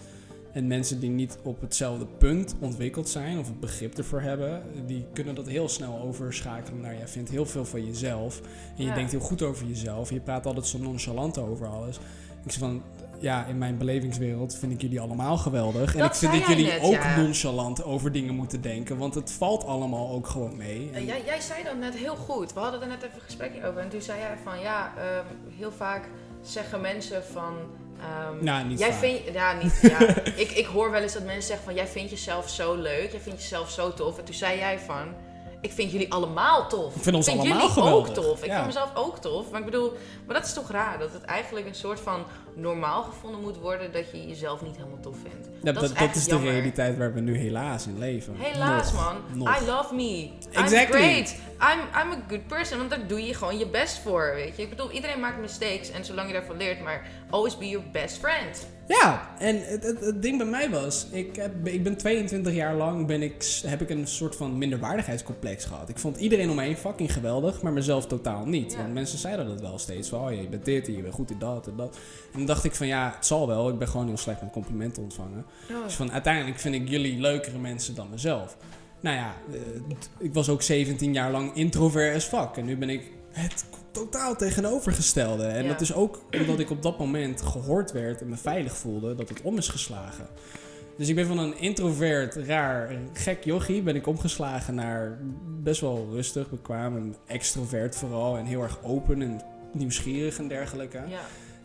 En mensen die niet op hetzelfde punt ontwikkeld zijn, of het begrip ervoor hebben, die kunnen dat heel snel overschakelen naar jij vindt heel veel van jezelf. En je Ja. denkt heel goed over jezelf. En je praat altijd zo nonchalant over alles. Ik zeg van. Ja, in mijn belevingswereld vind ik jullie allemaal geweldig. en ik vind dat jullie net, ook ja. nonchalant over dingen moeten denken. Want het valt allemaal ook gewoon mee. En jij, jij zei dat net heel goed. We hadden er net even een gesprekje over. En toen zei jij van ja, ehm, heel vaak zeggen mensen van. Ehm, Nou, niet jij vindt, ja, niet, ja. ik, ik hoor wel eens dat mensen zeggen van jij vindt jezelf zo leuk, jij vindt jezelf zo tof. En toen zei jij van, ik vind jullie allemaal tof. Ik vind ons allemaal jullie geweldig. ook tof. Ik Ja. vind mezelf ook tof. Maar ik bedoel, maar dat is toch raar dat het eigenlijk een soort van normaal gevonden moet worden dat je jezelf niet helemaal tof vindt. Ja, dat, is dat is de realiteit waar we nu helaas in leven. Helaas Nog, man, nog. I love me. I'm Exactly. great. I'm, I'm a good person, want daar doe je gewoon je best voor, weet je. Ik bedoel, iedereen maakt mistakes en zolang je daarvan leert, maar always be your best friend. Ja, en het, het, het ding bij mij was, ik, heb, ik ben 22 jaar lang ben ik, heb ik een soort van minderwaardigheidscomplex gehad. Ik vond iedereen om me heen fucking geweldig, maar mezelf totaal niet. Ja. En mensen zeiden dat wel steeds, van oh, je bent dit en je bent goed in dat en dat. En dacht ik van ja, het zal wel, ik ben gewoon heel slecht met complimenten ontvangen. Dus van uiteindelijk vind ik jullie leukere mensen dan mezelf. Nou ja, eh, ik was ook 17 jaar lang introvert as fuck. En nu ben ik het totaal tegenovergestelde. En Ja. dat is ook omdat ik op dat moment gehoord werd en me veilig voelde dat het om is geslagen. Dus ik ben van een introvert, raar, gek jochie ben ik omgeslagen naar best wel rustig, bekwaam en extrovert vooral. En heel erg open en nieuwsgierig en dergelijke. Ja.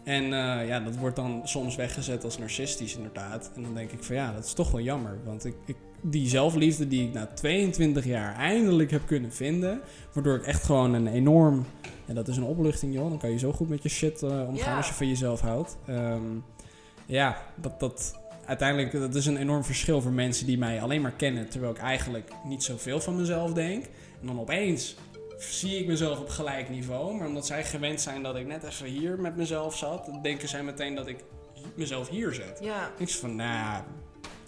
En eh, ja, dat wordt dan soms weggezet als narcistisch inderdaad. En dan denk ik van ja, dat is toch wel jammer. Want ik, ik, die zelfliefde die ik na 22 jaar eindelijk heb kunnen vinden... waardoor ik echt gewoon een enorm... En dat is een opluchting joh, dan kan je zo goed met je shit eh, omgaan als je van jezelf houdt. Ehm, ja, dat, dat, uiteindelijk dat is een enorm verschil voor mensen die mij alleen maar kennen... terwijl ik eigenlijk niet zoveel van mezelf denk. En dan opeens zie ik mezelf op gelijk niveau. Maar omdat zij gewend zijn dat ik net even hier met mezelf zat, denken zij meteen dat ik mezelf hier zet. Ja. Ik zeg van, nou,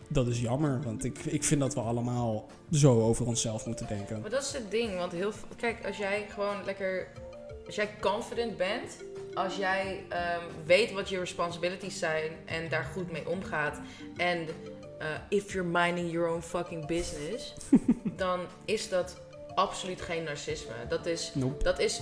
dat is jammer. Want ik, ik vind dat we allemaal zo over onszelf moeten denken. Maar dat is het ding, want heel veel- Kijk, als jij gewoon lekker... Als jij confident bent, als jij ehm, weet wat je responsibilities zijn en daar goed mee omgaat en eh, if you're minding your own fucking business, dan is dat absoluut geen narcisme. Dat is Nope. Dat is,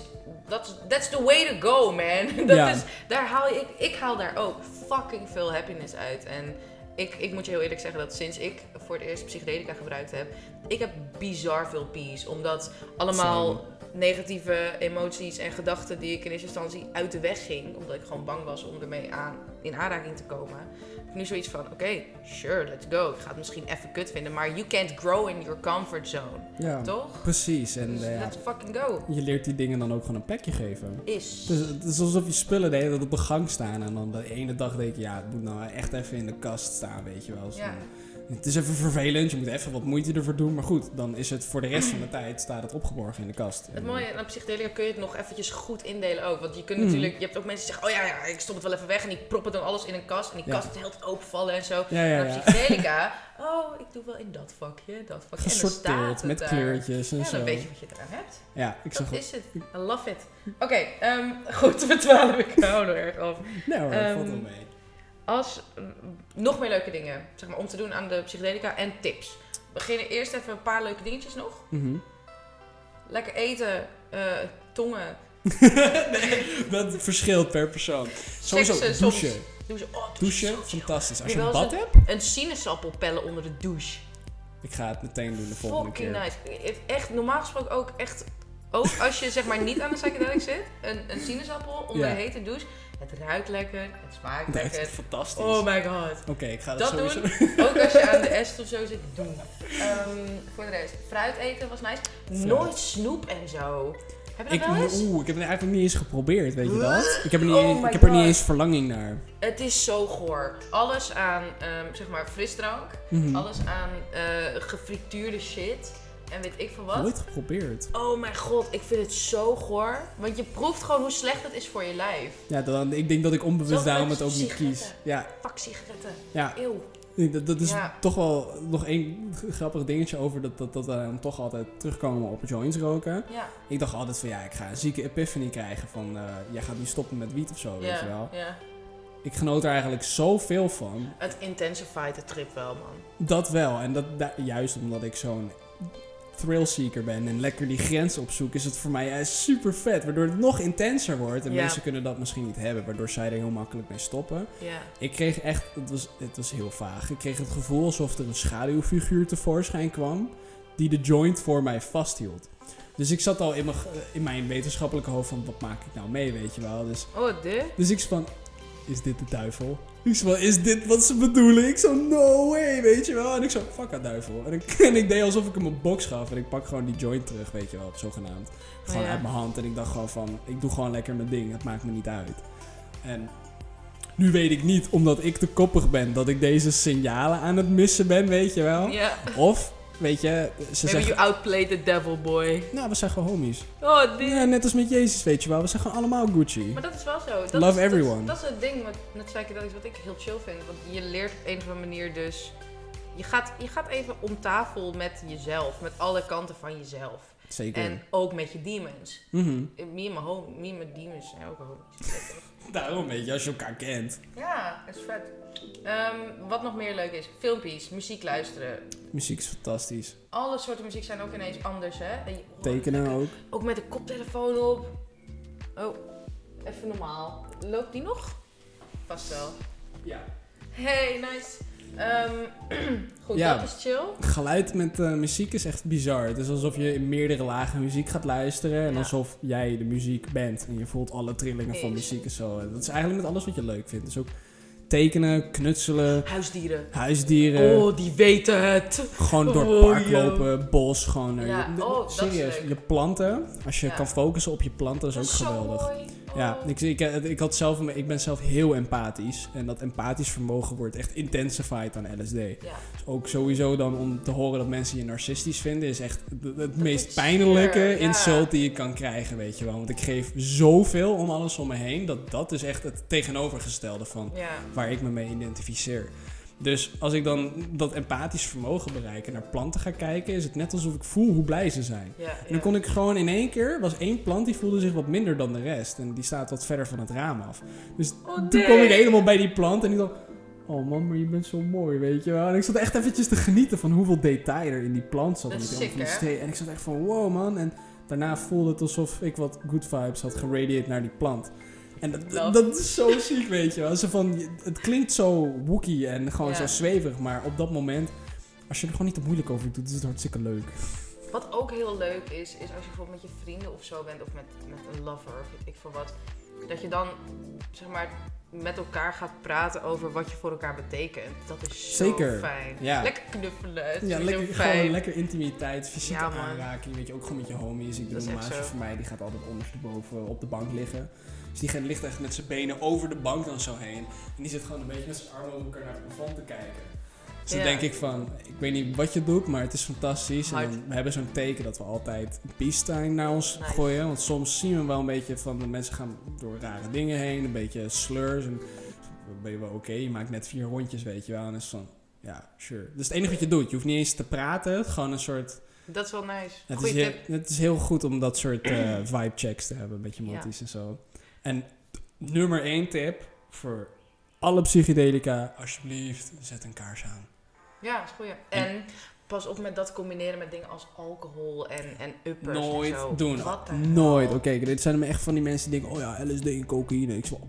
dat is, that's the way to go, man. Dat Ja. is, daar haal ik, ik haal daar ook fucking veel happiness uit. En ik, ik moet je heel eerlijk zeggen dat sinds ik voor het eerst psychedelica gebruikt heb, ik heb bizar veel peace. Omdat allemaal negatieve emoties en gedachten die ik in eerste instantie uit de weg ging, omdat ik gewoon bang was om ermee aan, in aanraking te komen. heb ik Nu zoiets van, oké, sure, let's go. Ik ga het misschien even kut vinden, maar you can't grow in your comfort zone, Ja, toch? precies. En Dus eh, let's fucking go. je leert die dingen dan ook gewoon een plekje geven. Is. Dus het is alsof je spullen de hele tijd op de gang staan. En dan de ene dag denk je, ja, het moet nou echt even in de kast staan, weet je wel. Zo. Ja. Het is even vervelend, je moet even wat moeite ervoor doen. Maar goed, dan is het voor de rest van de tijd staat het opgeborgen in de kast. Het mooie aan psychedelica kun je het nog eventjes goed indelen ook. Want je kunt Mhm. natuurlijk, je hebt ook mensen die zeggen, oh ja, ja, ik stop het wel even weg. En die proppen dan alles in een kast. En die kast is heel openvallen en zo. Ja, ja, psychedelica, oh, ik doe wel in dat vakje, dat vakje. en dan staat Gesorteerd, het met daar. kleurtjes en Ja, zo. dan weet je wat je eraan hebt. Ja, ik zeg Dat is het. I love it. Oké, ehm, goed, we dwalen ik hou er erg af. Nou hoor, valt wel mee. Als mm, nog meer leuke dingen, zeg maar, om te doen aan de psychedelica en tips. We beginnen eerst even een paar leuke dingetjes nog. Mhm. Lekker eten, eh, tongen, Dat verschilt per persoon. Sowieso, seksen soms. douchen. Douchen, oh, Douchen, fantastisch. Als je je een bad hebt, Een sinaasappel pellen onder de douche. ik ga het meteen doen de volgende Fucking keer. nice. Het- Echt, normaal gesproken ook echt... Ook als je zeg maar niet aan de psychedelic zit. Een, een sinaasappel onder de hete douche. Het ruikt lekker. Het smaakt Dat lekker. is fantastisch. Oh my god. Oké, ik ga dat, Dat doen. Ook als je aan de est of zo zit, doen. Ehm, voor de rest, fruit eten was nice. Nooit snoep en zo. Heb je Ik, dat wel eens? oeh, ik heb het eigenlijk niet eens geprobeerd, weet je dat? Ik heb er niet, Oh ik heb er niet eens verlanging naar. Het is zo goor. Alles aan, ehm, zeg maar, frisdrank. Mhm. Alles aan eh, gefrituurde shit. En weet ik veel wat. Nooit geprobeerd. Oh mijn god, ik vind het zo goor. Want je proeft gewoon hoe slecht het is voor je lijf. Ja, dan, ik denk dat ik onbewust daarom het ook niet kies. Ja, sigaretten. ja. Eeuw. Nee, Dat, dat is Ja. toch wel nog één grappig dingetje over dat, dat, dat we dan toch altijd terugkomen op joints roken. Ja, Ik dacht altijd van ja, ik ga een zieke epiphany krijgen van eh, jij gaat nu stoppen met wiet of zo, weet je wel. ja, ja. Ik genoot er eigenlijk zoveel van. Het intensified de trip wel, man. Dat wel. En dat, da- juist omdat ik zo'n thrillseeker ben en lekker die grens opzoek, is het voor mij eh, super vet. Waardoor het nog intenser wordt. En Ja. mensen kunnen dat misschien niet hebben, waardoor zij er heel makkelijk mee stoppen. Ja. Ik kreeg echt, het was, het was heel vaag. Ik kreeg het gevoel alsof er een schaduwfiguur tevoorschijn kwam die de joint voor mij vasthield. Dus ik zat al in mijn, in mijn wetenschappelijke hoofd van wat maak ik nou mee, weet je wel. Dus, Oh, de? dus ik van, is dit de duivel? Ik van, is dit wat ze bedoelen? Ik zo, no way, weet je wel. En ik zo, fuck a duivel. En ik, en ik deed alsof ik hem een box gaf en ik pak gewoon die joint terug, weet je wel, zogenaamd. Gewoon ja. uit mijn hand. En ik dacht gewoon van, ik doe gewoon lekker mijn ding. Het maakt me niet uit. En nu weet ik niet, omdat ik te koppig ben, dat ik deze signalen aan het missen ben, weet je wel. Ja. Of, weet je, ze Maybe zeggen... you outplayed the devil, boy. Nou, we zijn gewoon homies. Oh. Ja, net als met Jezus, weet je wel. We zijn gewoon allemaal Gucci. Maar dat is wel zo. Dat Love is, everyone. Dat, is- dat is het ding met, met psychedelics wat ik heel chill vind. Want je leert op een of andere manier dus... Je gaat, je gaat even om tafel met jezelf. Met alle kanten van jezelf. Zeker. En ook met je demons. Me en mijn, home, me en mijn demons zijn ook homies. Daarom, weet je, als je elkaar kent. Ja, dat is vet. Ehm, wat nog meer leuk is, filmpjes, muziek luisteren. Muziek is fantastisch. Alle soorten muziek zijn ook ineens anders, hè? Je- oh, Tekenen ook. Ook met een koptelefoon op. Oh, even normaal. Loopt die nog? Vast wel. Ja. Hey, nice. Ehm, goed, Ja. dat is chill. Geluid met eh, muziek is echt bizar. Het is alsof je in meerdere lagen muziek gaat luisteren. En Ja. alsof jij de muziek bent. En je voelt alle trillingen van muziek en zo. Dat is eigenlijk met alles wat je leuk vindt. Dus ook tekenen, knutselen, Huisdieren. huisdieren. Oh, die weten het. Gewoon door het Oh, park yo. lopen, bos, gewoon. eh, Ja, je- oh, dat is serieus, je planten. Als je Ja. kan focussen op je planten, is Dat ook is geweldig. mooi. Ja, ik, ik, ik, had zelf, ik ben zelf heel empathisch. En dat empathisch vermogen wordt echt intensified aan LSD. Ja. Dus ook sowieso dan om te horen dat mensen je narcistisch vinden, is echt het, Dat meest pijnlijke zeer, insult die je kan krijgen, weet je wel. Want ik geef zoveel om alles om me heen, dat dat is echt het tegenovergestelde van waar ik me mee identificeer. Dus als ik dan dat empathisch vermogen bereik en naar planten ga kijken, is het net alsof ik voel hoe blij ze zijn. Ja, En dan kon ik gewoon in één keer, was één plant die voelde zich wat minder dan de rest. En die staat wat verder van het raam af. Dus Oh, toen kwam ik helemaal bij die plant en ik dacht, oh man, maar je bent zo mooi, weet je wel. En ik zat echt eventjes te genieten van hoeveel detail er in die plant zat. Sick, En ik zat echt van, wow man. En daarna voelde het alsof ik wat good vibes had geradiate naar die plant. En dat, is zo ziek, weet je wel. Zo van, het klinkt zo wookie en gewoon Ja. zo zweverig, maar op dat moment, als je er gewoon niet te moeilijk over doet, is het hartstikke leuk. Wat ook heel leuk is, is als je bijvoorbeeld met je vrienden of zo bent, of met, met een lover, of weet ik veel wat, dat je dan, zeg maar, met elkaar gaat praten over wat je voor elkaar betekent. Dat is zo Zeker, fijn. ja. Lekker knuffelen. Het is Ja, lekker, gewoon lekker intimiteit, fysieke Ja, man. aanraking, weet je, ook gewoon met je homies. Ik is een maatje van mij, die gaat altijd ondersteboven op de bank liggen. Dus die gaat- ligt echt met zijn benen over de bank dan zo heen. En die zit gewoon een beetje met zijn armen over elkaar naar het plafond te kijken. Dus dan Ja. denk ik van, ik weet niet wat je doet, maar het is fantastisch. En dan, we hebben zo'n teken dat we altijd een sign naar ons Nice. gooien. Want soms zien we wel een beetje van, de mensen gaan door rare dingen heen, een beetje slurs. En dan ben je wel oké, je maakt net vier rondjes, weet je wel. En dan is van, ja, sure. Dat is het enige wat je doet. Je hoeft niet eens te praten, gewoon een soort... Dat is wel nice. Het is, Goeie heel, tip. het is heel goed om dat soort eh, vibe checks te hebben met je Ja. matties en zo. En nummer één tip voor alle psychedelica, alsjeblieft, zet een kaars aan. Ja, is goed. En pas op met dat combineren met dingen als alcohol en, en uppers Nooit en zo. doen. Wat Nooit. Oké, dit zijn echt van die mensen die denken, oh ja, LSD en cocaïne. Ik zo,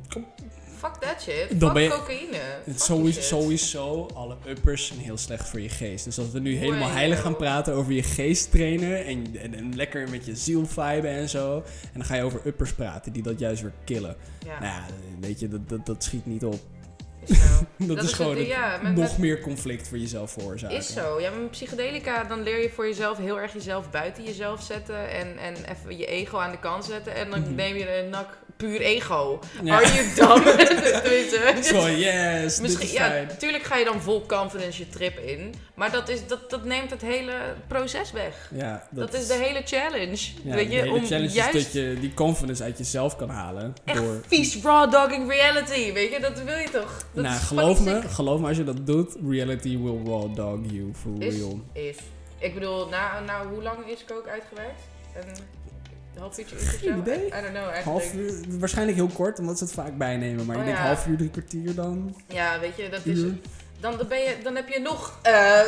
Fuck that shit. Dan Fuck ben je- cocaïne. Fuck sowieso, sowieso, alle uppers zijn heel slecht voor je geest. Dus als we nu helemaal Wow. heilig gaan praten over je geest trainen en, en, en lekker met je ziel viben en zo. En dan ga je over uppers praten die dat juist weer killen. Ja, Nou ja, weet je, dat, dat, dat schiet niet op. is zo. Dat, Dat is is gewoon het, ja, nog met- meer conflict voor jezelf veroorzaken. Is zo. Ja, met psychedelica dan leer je voor jezelf heel erg jezelf buiten jezelf zetten. En, en even je ego aan de kant zetten. En dan Mhm. neem je een nak puur ego. Ja. Are you dumb? Zo, yes, Misschien, is ja, fijn. natuurlijk ga je dan vol confidence je trip in. Maar dat, is, dat, dat neemt het hele proces weg. Ja, Dat, is de hele challenge. ja, weet de je, hele om challenge juist is dat je die confidence uit jezelf kan halen. echt door vies raw dogging reality. Weet je, dat wil je toch? Dat nou, geloof me, sick. geloof me als je dat doet, reality will raw dog you for Is, real. is. Ik bedoel, nou, nou, hoe lang is Coke uitgewerkt? Een half uurtje, Geen idee. I don't know, eigenlijk. Half uur, waarschijnlijk heel kort, omdat ze het vaak bijnemen. Maar Oh, ik denk half uur, drie kwartier dan. Ja, weet je, dat is... Dan, dan, ben je, dan heb je nog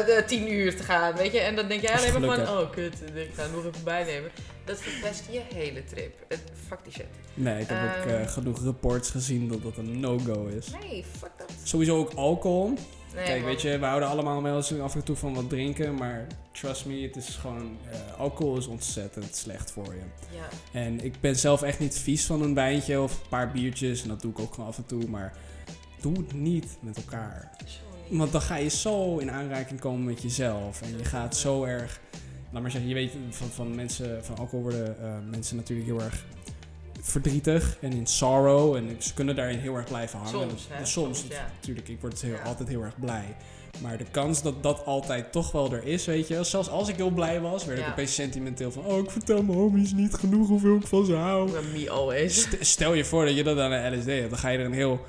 de tien uur te gaan, weet je. En dan denk je alleen maar van, oh kut, ik ga nog even bijnemen. Dat verpest je hele trip. Het, fuck die shit. Nee, ik heb ook Ehm. eh, genoeg reports gezien dat dat een no-go is. Nee, fuck dat. Sowieso ook alcohol. Nee, Kijk, man. weet je, we houden allemaal wel eens af en toe van wat drinken. Maar trust me, het is gewoon... eh, alcohol is ontzettend slecht voor je. Ja, En ik ben zelf echt niet vies van een wijntje of een paar biertjes. En dat doe ik ook gewoon af en toe. Maar doe het niet met elkaar. Want dan ga je zo in aanraking komen met jezelf. En je gaat zo erg... Laat maar zeggen, je weet van, van mensen... Van alcohol worden eh, mensen natuurlijk heel erg verdrietig en in sorrow. En ze kunnen daarin heel erg blijven hangen. Soms, hè? Soms, Soms, ja. natuurlijk. Ik word heel, Ja. altijd heel erg blij. Maar de kans dat dat altijd toch wel er is, weet je. Zelfs als ik heel blij was, werd ik opeens sentimenteel van... Oh, ik vertel mijn homies niet genoeg hoeveel ik van ze hou. Me always. St- Stel je voor dat je dat aan de LSD hebt. Dan ga je er een heel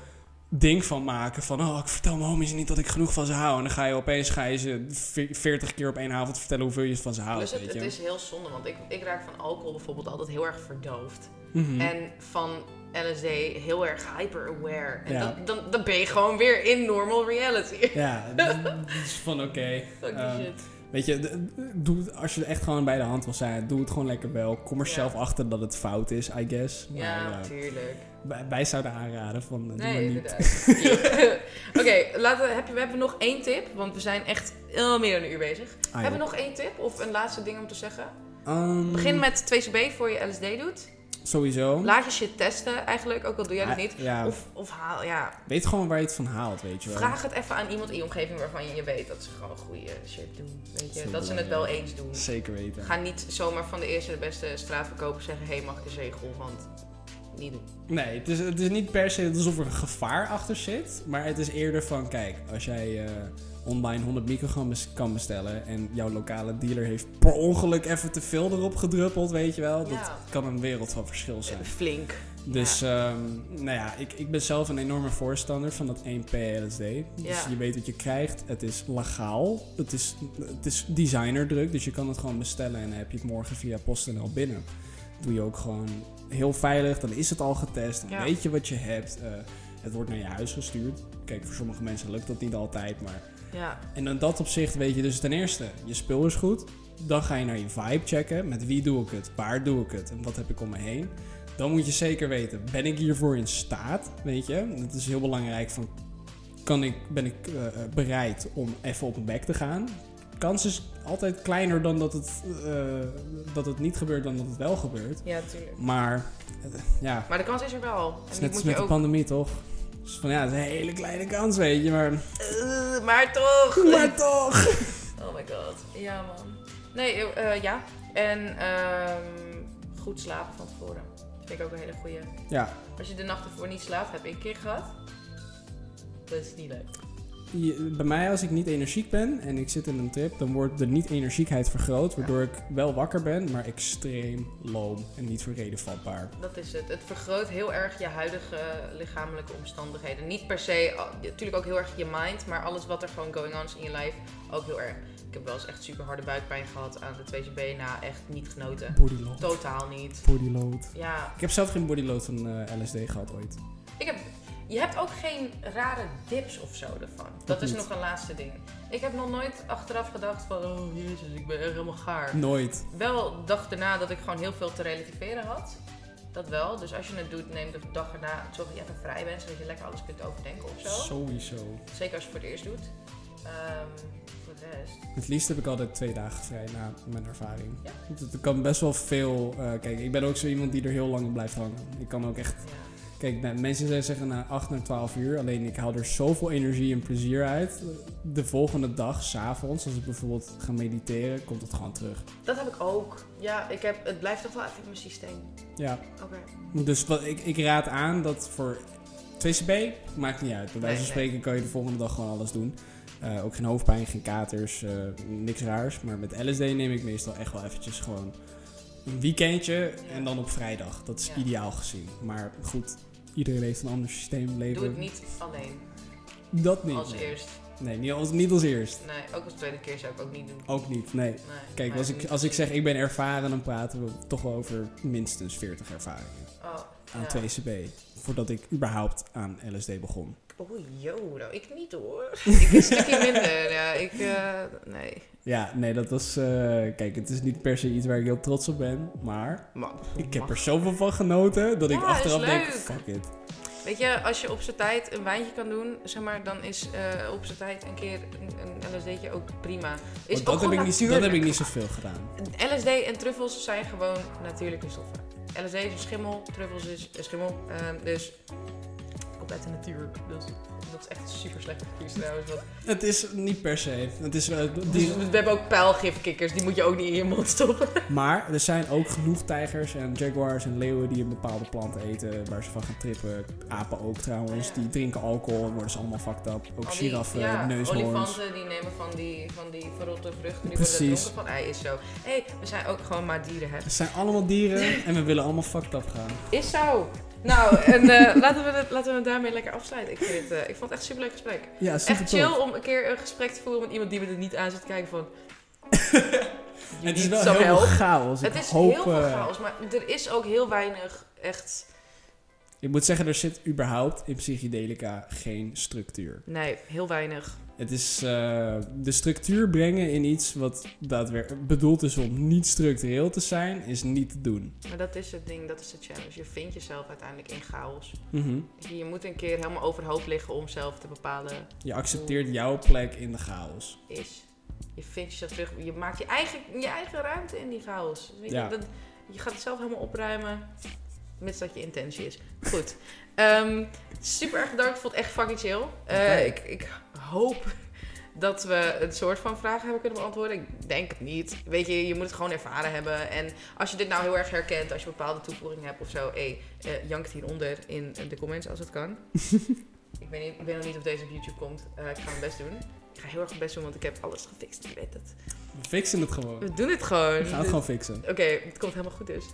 ding van maken. Van, oh, ik vertel mijn homies niet dat ik genoeg van ze hou. En dan ga je opeens ga je ze ve- 40 keer op één avond vertellen hoeveel je van ze houdt, het, weet het je. is heel zonde, want ik, ik raak van alcohol bijvoorbeeld altijd heel erg verdoofd. Mhm. En van LSD heel erg hyper-aware. En Ja. dan, dan, dan ben je gewoon weer in normal reality. Ja, dat is van oké. Fuck die ehm, shit. Weet je, doe het, als je echt gewoon bij de hand wil zijn, doe het gewoon lekker wel. Kom er Ja. zelf achter dat het fout is, I guess. Maar Ja, eh, natuurlijk. wij, wij zouden aanraden van, eh, doe Nee, maar niet. Oké, laten we, heb je, we hebben nog één tip, want we zijn echt al meer dan een uur bezig. Ah, hebben we nog één tip of een laatste ding om te zeggen? Ehm, Begin met 2CB voor je LSD doet. Sowieso. Laat je shit testen eigenlijk, ook al doe jij dat Ah, niet. Ja, Of, of haal, ja, weet gewoon waar je het van haalt, weet je wel. vraag het even aan iemand in je omgeving waarvan je, weet dat ze gewoon goede shit doen. Weet je, dat ze het wel eens doen. Zeker weten. Ga niet zomaar van de eerste de beste straatverkoper zeggen: hé, hey, mag ik een zegel? Want niet doen. Nee, het is, het is niet per se alsof er een gevaar achter zit. Maar het is eerder van, kijk, als jij eh, online 100 microgram kan bestellen... en jouw lokale dealer heeft per ongeluk even te veel erop gedruppeld, weet je wel. Dat Ja. kan een wereld van verschil zijn. Flink. Dus, ehm, nou ja, ik, ik ben zelf een enorme voorstander van dat 1P LSD. Dus Ja. je weet wat je krijgt. Het is legaal. Het is, het is designerdruk, dus je kan het gewoon bestellen en dan heb je het morgen via PostNL binnen. Doe je ook gewoon heel veilig, dan is het al getest, dan Ja. weet je wat je hebt. Eh, het wordt naar je huis gestuurd. Kijk, voor sommige mensen lukt dat niet altijd, maar... Ja, En in dat opzicht weet je dus ten eerste, je spul is goed. Dan ga je naar je vibe checken. Met wie doe ik het? Waar doe ik het? En wat heb ik om me heen? Dan moet je zeker weten, ben ik hiervoor in staat? Weet je? Het is heel belangrijk van, kan ik, ben ik eh, eh, bereid om even op mijn bek te gaan? Kans is altijd kleiner dan dat het, eh, dat het niet gebeurt dan dat het wel gebeurt. ja, tuurlijk. Maar ja, Maar de kans is er wel. het En is net als met de pandemie toch? Dus van ja, het is een hele kleine kans, weet je, maar... Eh, maar toch! Maar toch! Oh my god. Ja, man. Nee, eh, ja. En ehm, goed slapen van tevoren. Dat vind ik ook een hele goeie. Ja, Als je de nacht ervoor niet slaapt, heb ik een keer gehad. Dat is niet leuk. Je- bij mij, als ik niet energiek ben en ik zit in een trip, dan wordt de niet-energiekheid vergroot. Waardoor ik wel wakker ben, maar extreem loom en niet voor reden vatbaar. Dat is het. Het vergroot heel erg je huidige lichamelijke omstandigheden. Niet per se, al- natuurlijk ook heel erg je mind, maar alles wat er gewoon going on is in je lijf ook heel erg. Ik heb wel eens echt super harde buikpijn gehad aan de 2CB na echt niet genoten. Bodyload. Totaal niet. Bodyload. Ja, Ik heb zelf geen bodyload van eh, LSD gehad ooit. ik heb, je hebt ook geen rare dips of zo ervan. Dat is niet. nog een laatste ding. Ik heb nog nooit achteraf gedacht van, oh jezus, ik ben echt helemaal gaar. Nooit. Wel dag daarna dat ik gewoon heel veel te relativeren had. Dat wel. Dus als je het doet, neem de dag erna. Zorg dat je even vrij bent, zodat je lekker alles kunt overdenken of zo. Sowieso. Zeker als je het voor het eerst doet. Voor de rest. Het liefst heb ik altijd twee dagen vrij na mijn ervaring. Ja. Het kan best wel veel... eh, kijk, ik ben ook zo iemand die er heel lang blijft hangen. Ik kan ook echt... Ja. Kijk, nou, mensen zeggen na 8 naar 12 uur. Alleen ik haal er zoveel energie en plezier uit. De volgende dag, s'avonds, als ik bijvoorbeeld ga mediteren, komt het gewoon terug. Dat heb ik ook. Ja, ik heb, het blijft toch wel even in mijn systeem. Ja, Oké. dus wat, ik, ik raad aan dat voor 2CB, maakt niet uit. Bij wijze van spreken kan je de volgende dag gewoon alles doen. Eh, ook geen hoofdpijn, geen katers, eh, niks raars. Maar met LSD neem ik meestal echt wel eventjes gewoon een weekendje en dan op vrijdag. Dat is Ja. ideaal gezien. Maar goed, iedereen heeft een ander systeem leven. Doe het niet alleen. Dat niet. Als nee. eerst. Nee, niet als, niet als eerst. Nee, ook als tweede keer zou ik ook niet doen. Ook niet, nee. Nee, Kijk, als ik, als ik zeg ik ben ervaren, dan praten we toch wel over minstens 40 ervaringen Oh, aan ja. 2CB. Voordat ik überhaupt aan LSD begon. Oei, yo, nou, ik niet hoor. ik een stukje minder. Ja, ik, eh, nee. Ja, nee, dat was... eh, kijk, het is niet per se iets waar ik heel trots op ben. Maar Maar, ik heb er zoveel van genoten dat ik achteraf denk, fuck it. Weet je, als je op zijn tijd een wijntje kan doen, zeg maar, dan is eh, op zijn tijd een keer een, een LSD'tje ook prima. Is ook dat, heb ik niet, dat heb ik niet zoveel gedaan. LSD en truffels zijn gewoon natuurlijke stoffen. LSD is een schimmel, truffels is een schimmel. ehm, dus uit de natuur. Dus dat is echt super slecht advies trouwens. want- Het is niet per se. Het is, eh, Dus we hebben ook pijlgifkikkers, die moet je ook niet in je mond stoppen. maar er zijn ook genoeg tijgers en jaguars en leeuwen die een bepaalde plant eten waar ze van gaan trippen. Apen ook trouwens. Ja. Die drinken alcohol en worden ze allemaal fucked up. Ook die- giraffen, ja, neushoorns. olifanten die nemen van die, van die verrotte vruchten. Die Precies. worden dronken van. Hij is zo. Hé, hey, we zijn ook gewoon maar dieren, hè. Het zijn allemaal dieren en we willen allemaal fucked up gaan. Is zo. Nou, en eh, laten, we het, laten we het daarmee lekker afsluiten. Ik, vind het, eh, ik vond het echt een superleuk gesprek. Ja, super Echt chill om een keer een gesprek te voeren met iemand die me er niet aan zit te kijken van... Het is wel heel veel chaos. Het Ik is hoop, heel veel eh, chaos, maar er is ook heel weinig echt Ik moet zeggen, er zit überhaupt in psychedelica geen structuur. Nee, heel weinig. Het is eh, de structuur brengen in iets wat daadwerkelijk bedoeld is om niet structureel te zijn, is niet te doen. Maar dat is het ding, dat is de challenge. Je vindt jezelf uiteindelijk in chaos. Mhm. Je je moet een keer helemaal overhoop liggen om zelf te bepalen Je accepteert jouw plek in de chaos. is. Je vindt jezelf terug. Je maakt je eigen, je eigen ruimte in die chaos. Weet je, Ja. dat, je gaat het zelf helemaal opruimen. Mits dat je intentie is. Goed. Ehm, super erg bedankt. Ik vond het echt fucking chill. Eh, ik, ik hoop dat we een soort van vragen hebben kunnen beantwoorden. Ik denk het niet. Weet je, je moet het gewoon ervaren hebben. En als je dit nou heel erg herkent, als je bepaalde toevoegingen hebt of zo, hey, eh, jank het hieronder in de comments als het kan. ik, weet niet, ik weet nog niet of deze op YouTube komt. Eh, ik ga mijn best doen. Ik ga heel erg mijn best doen, want ik heb alles gefixt. Je weet het. We fixen het gewoon. We doen het gewoon. We gaan het gewoon fixen. Oké, het komt helemaal goed dus.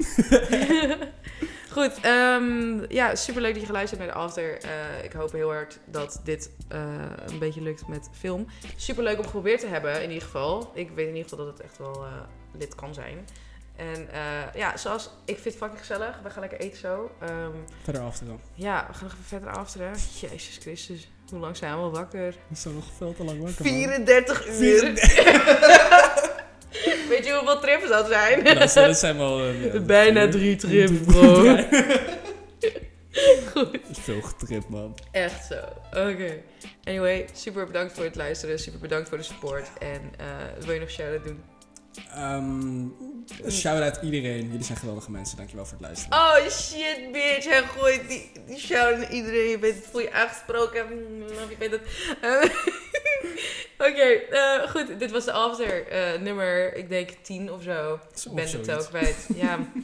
goed, ehm, ja, superleuk dat je geluisterd hebt naar de after. Eh, ik hoop heel hard dat dit eh, een beetje lukt met film. Superleuk om geprobeerd te hebben in ieder geval. Ik weet in ieder geval dat het echt wel eh lid kan zijn. En ja, zoals, ik vind het fucking gezellig. We gaan lekker eten zo. Ehm, Verder gaan. ja, we gaan nog even verder afteren. Jezus Christus, hoe lang zijn we al wakker? Dat is nog veel te lang wakker. man. 34 uur. Weet je hoeveel trips dat zijn? Ja, dat, zijn- dat zijn wel... eh, ja, Bijna drie trips, bro. Is veel getript, man. Echt zo. Oké. Anyway, super bedankt voor het luisteren. Super bedankt voor de support. En eh, wil je nog shout-out doen? Ehm Shout-out iedereen. Jullie zijn geweldige mensen. Dankjewel voor het luisteren. Oh shit, bitch. Hij gooit die, die shout naar iedereen. Je bent het voor je aangesproken. Mm, Je bent het. Eh, Oké, eh, goed. Dit was de after. eh, nummer, ik denk 10 of zo. Ik ben het ook kwijt. Ja.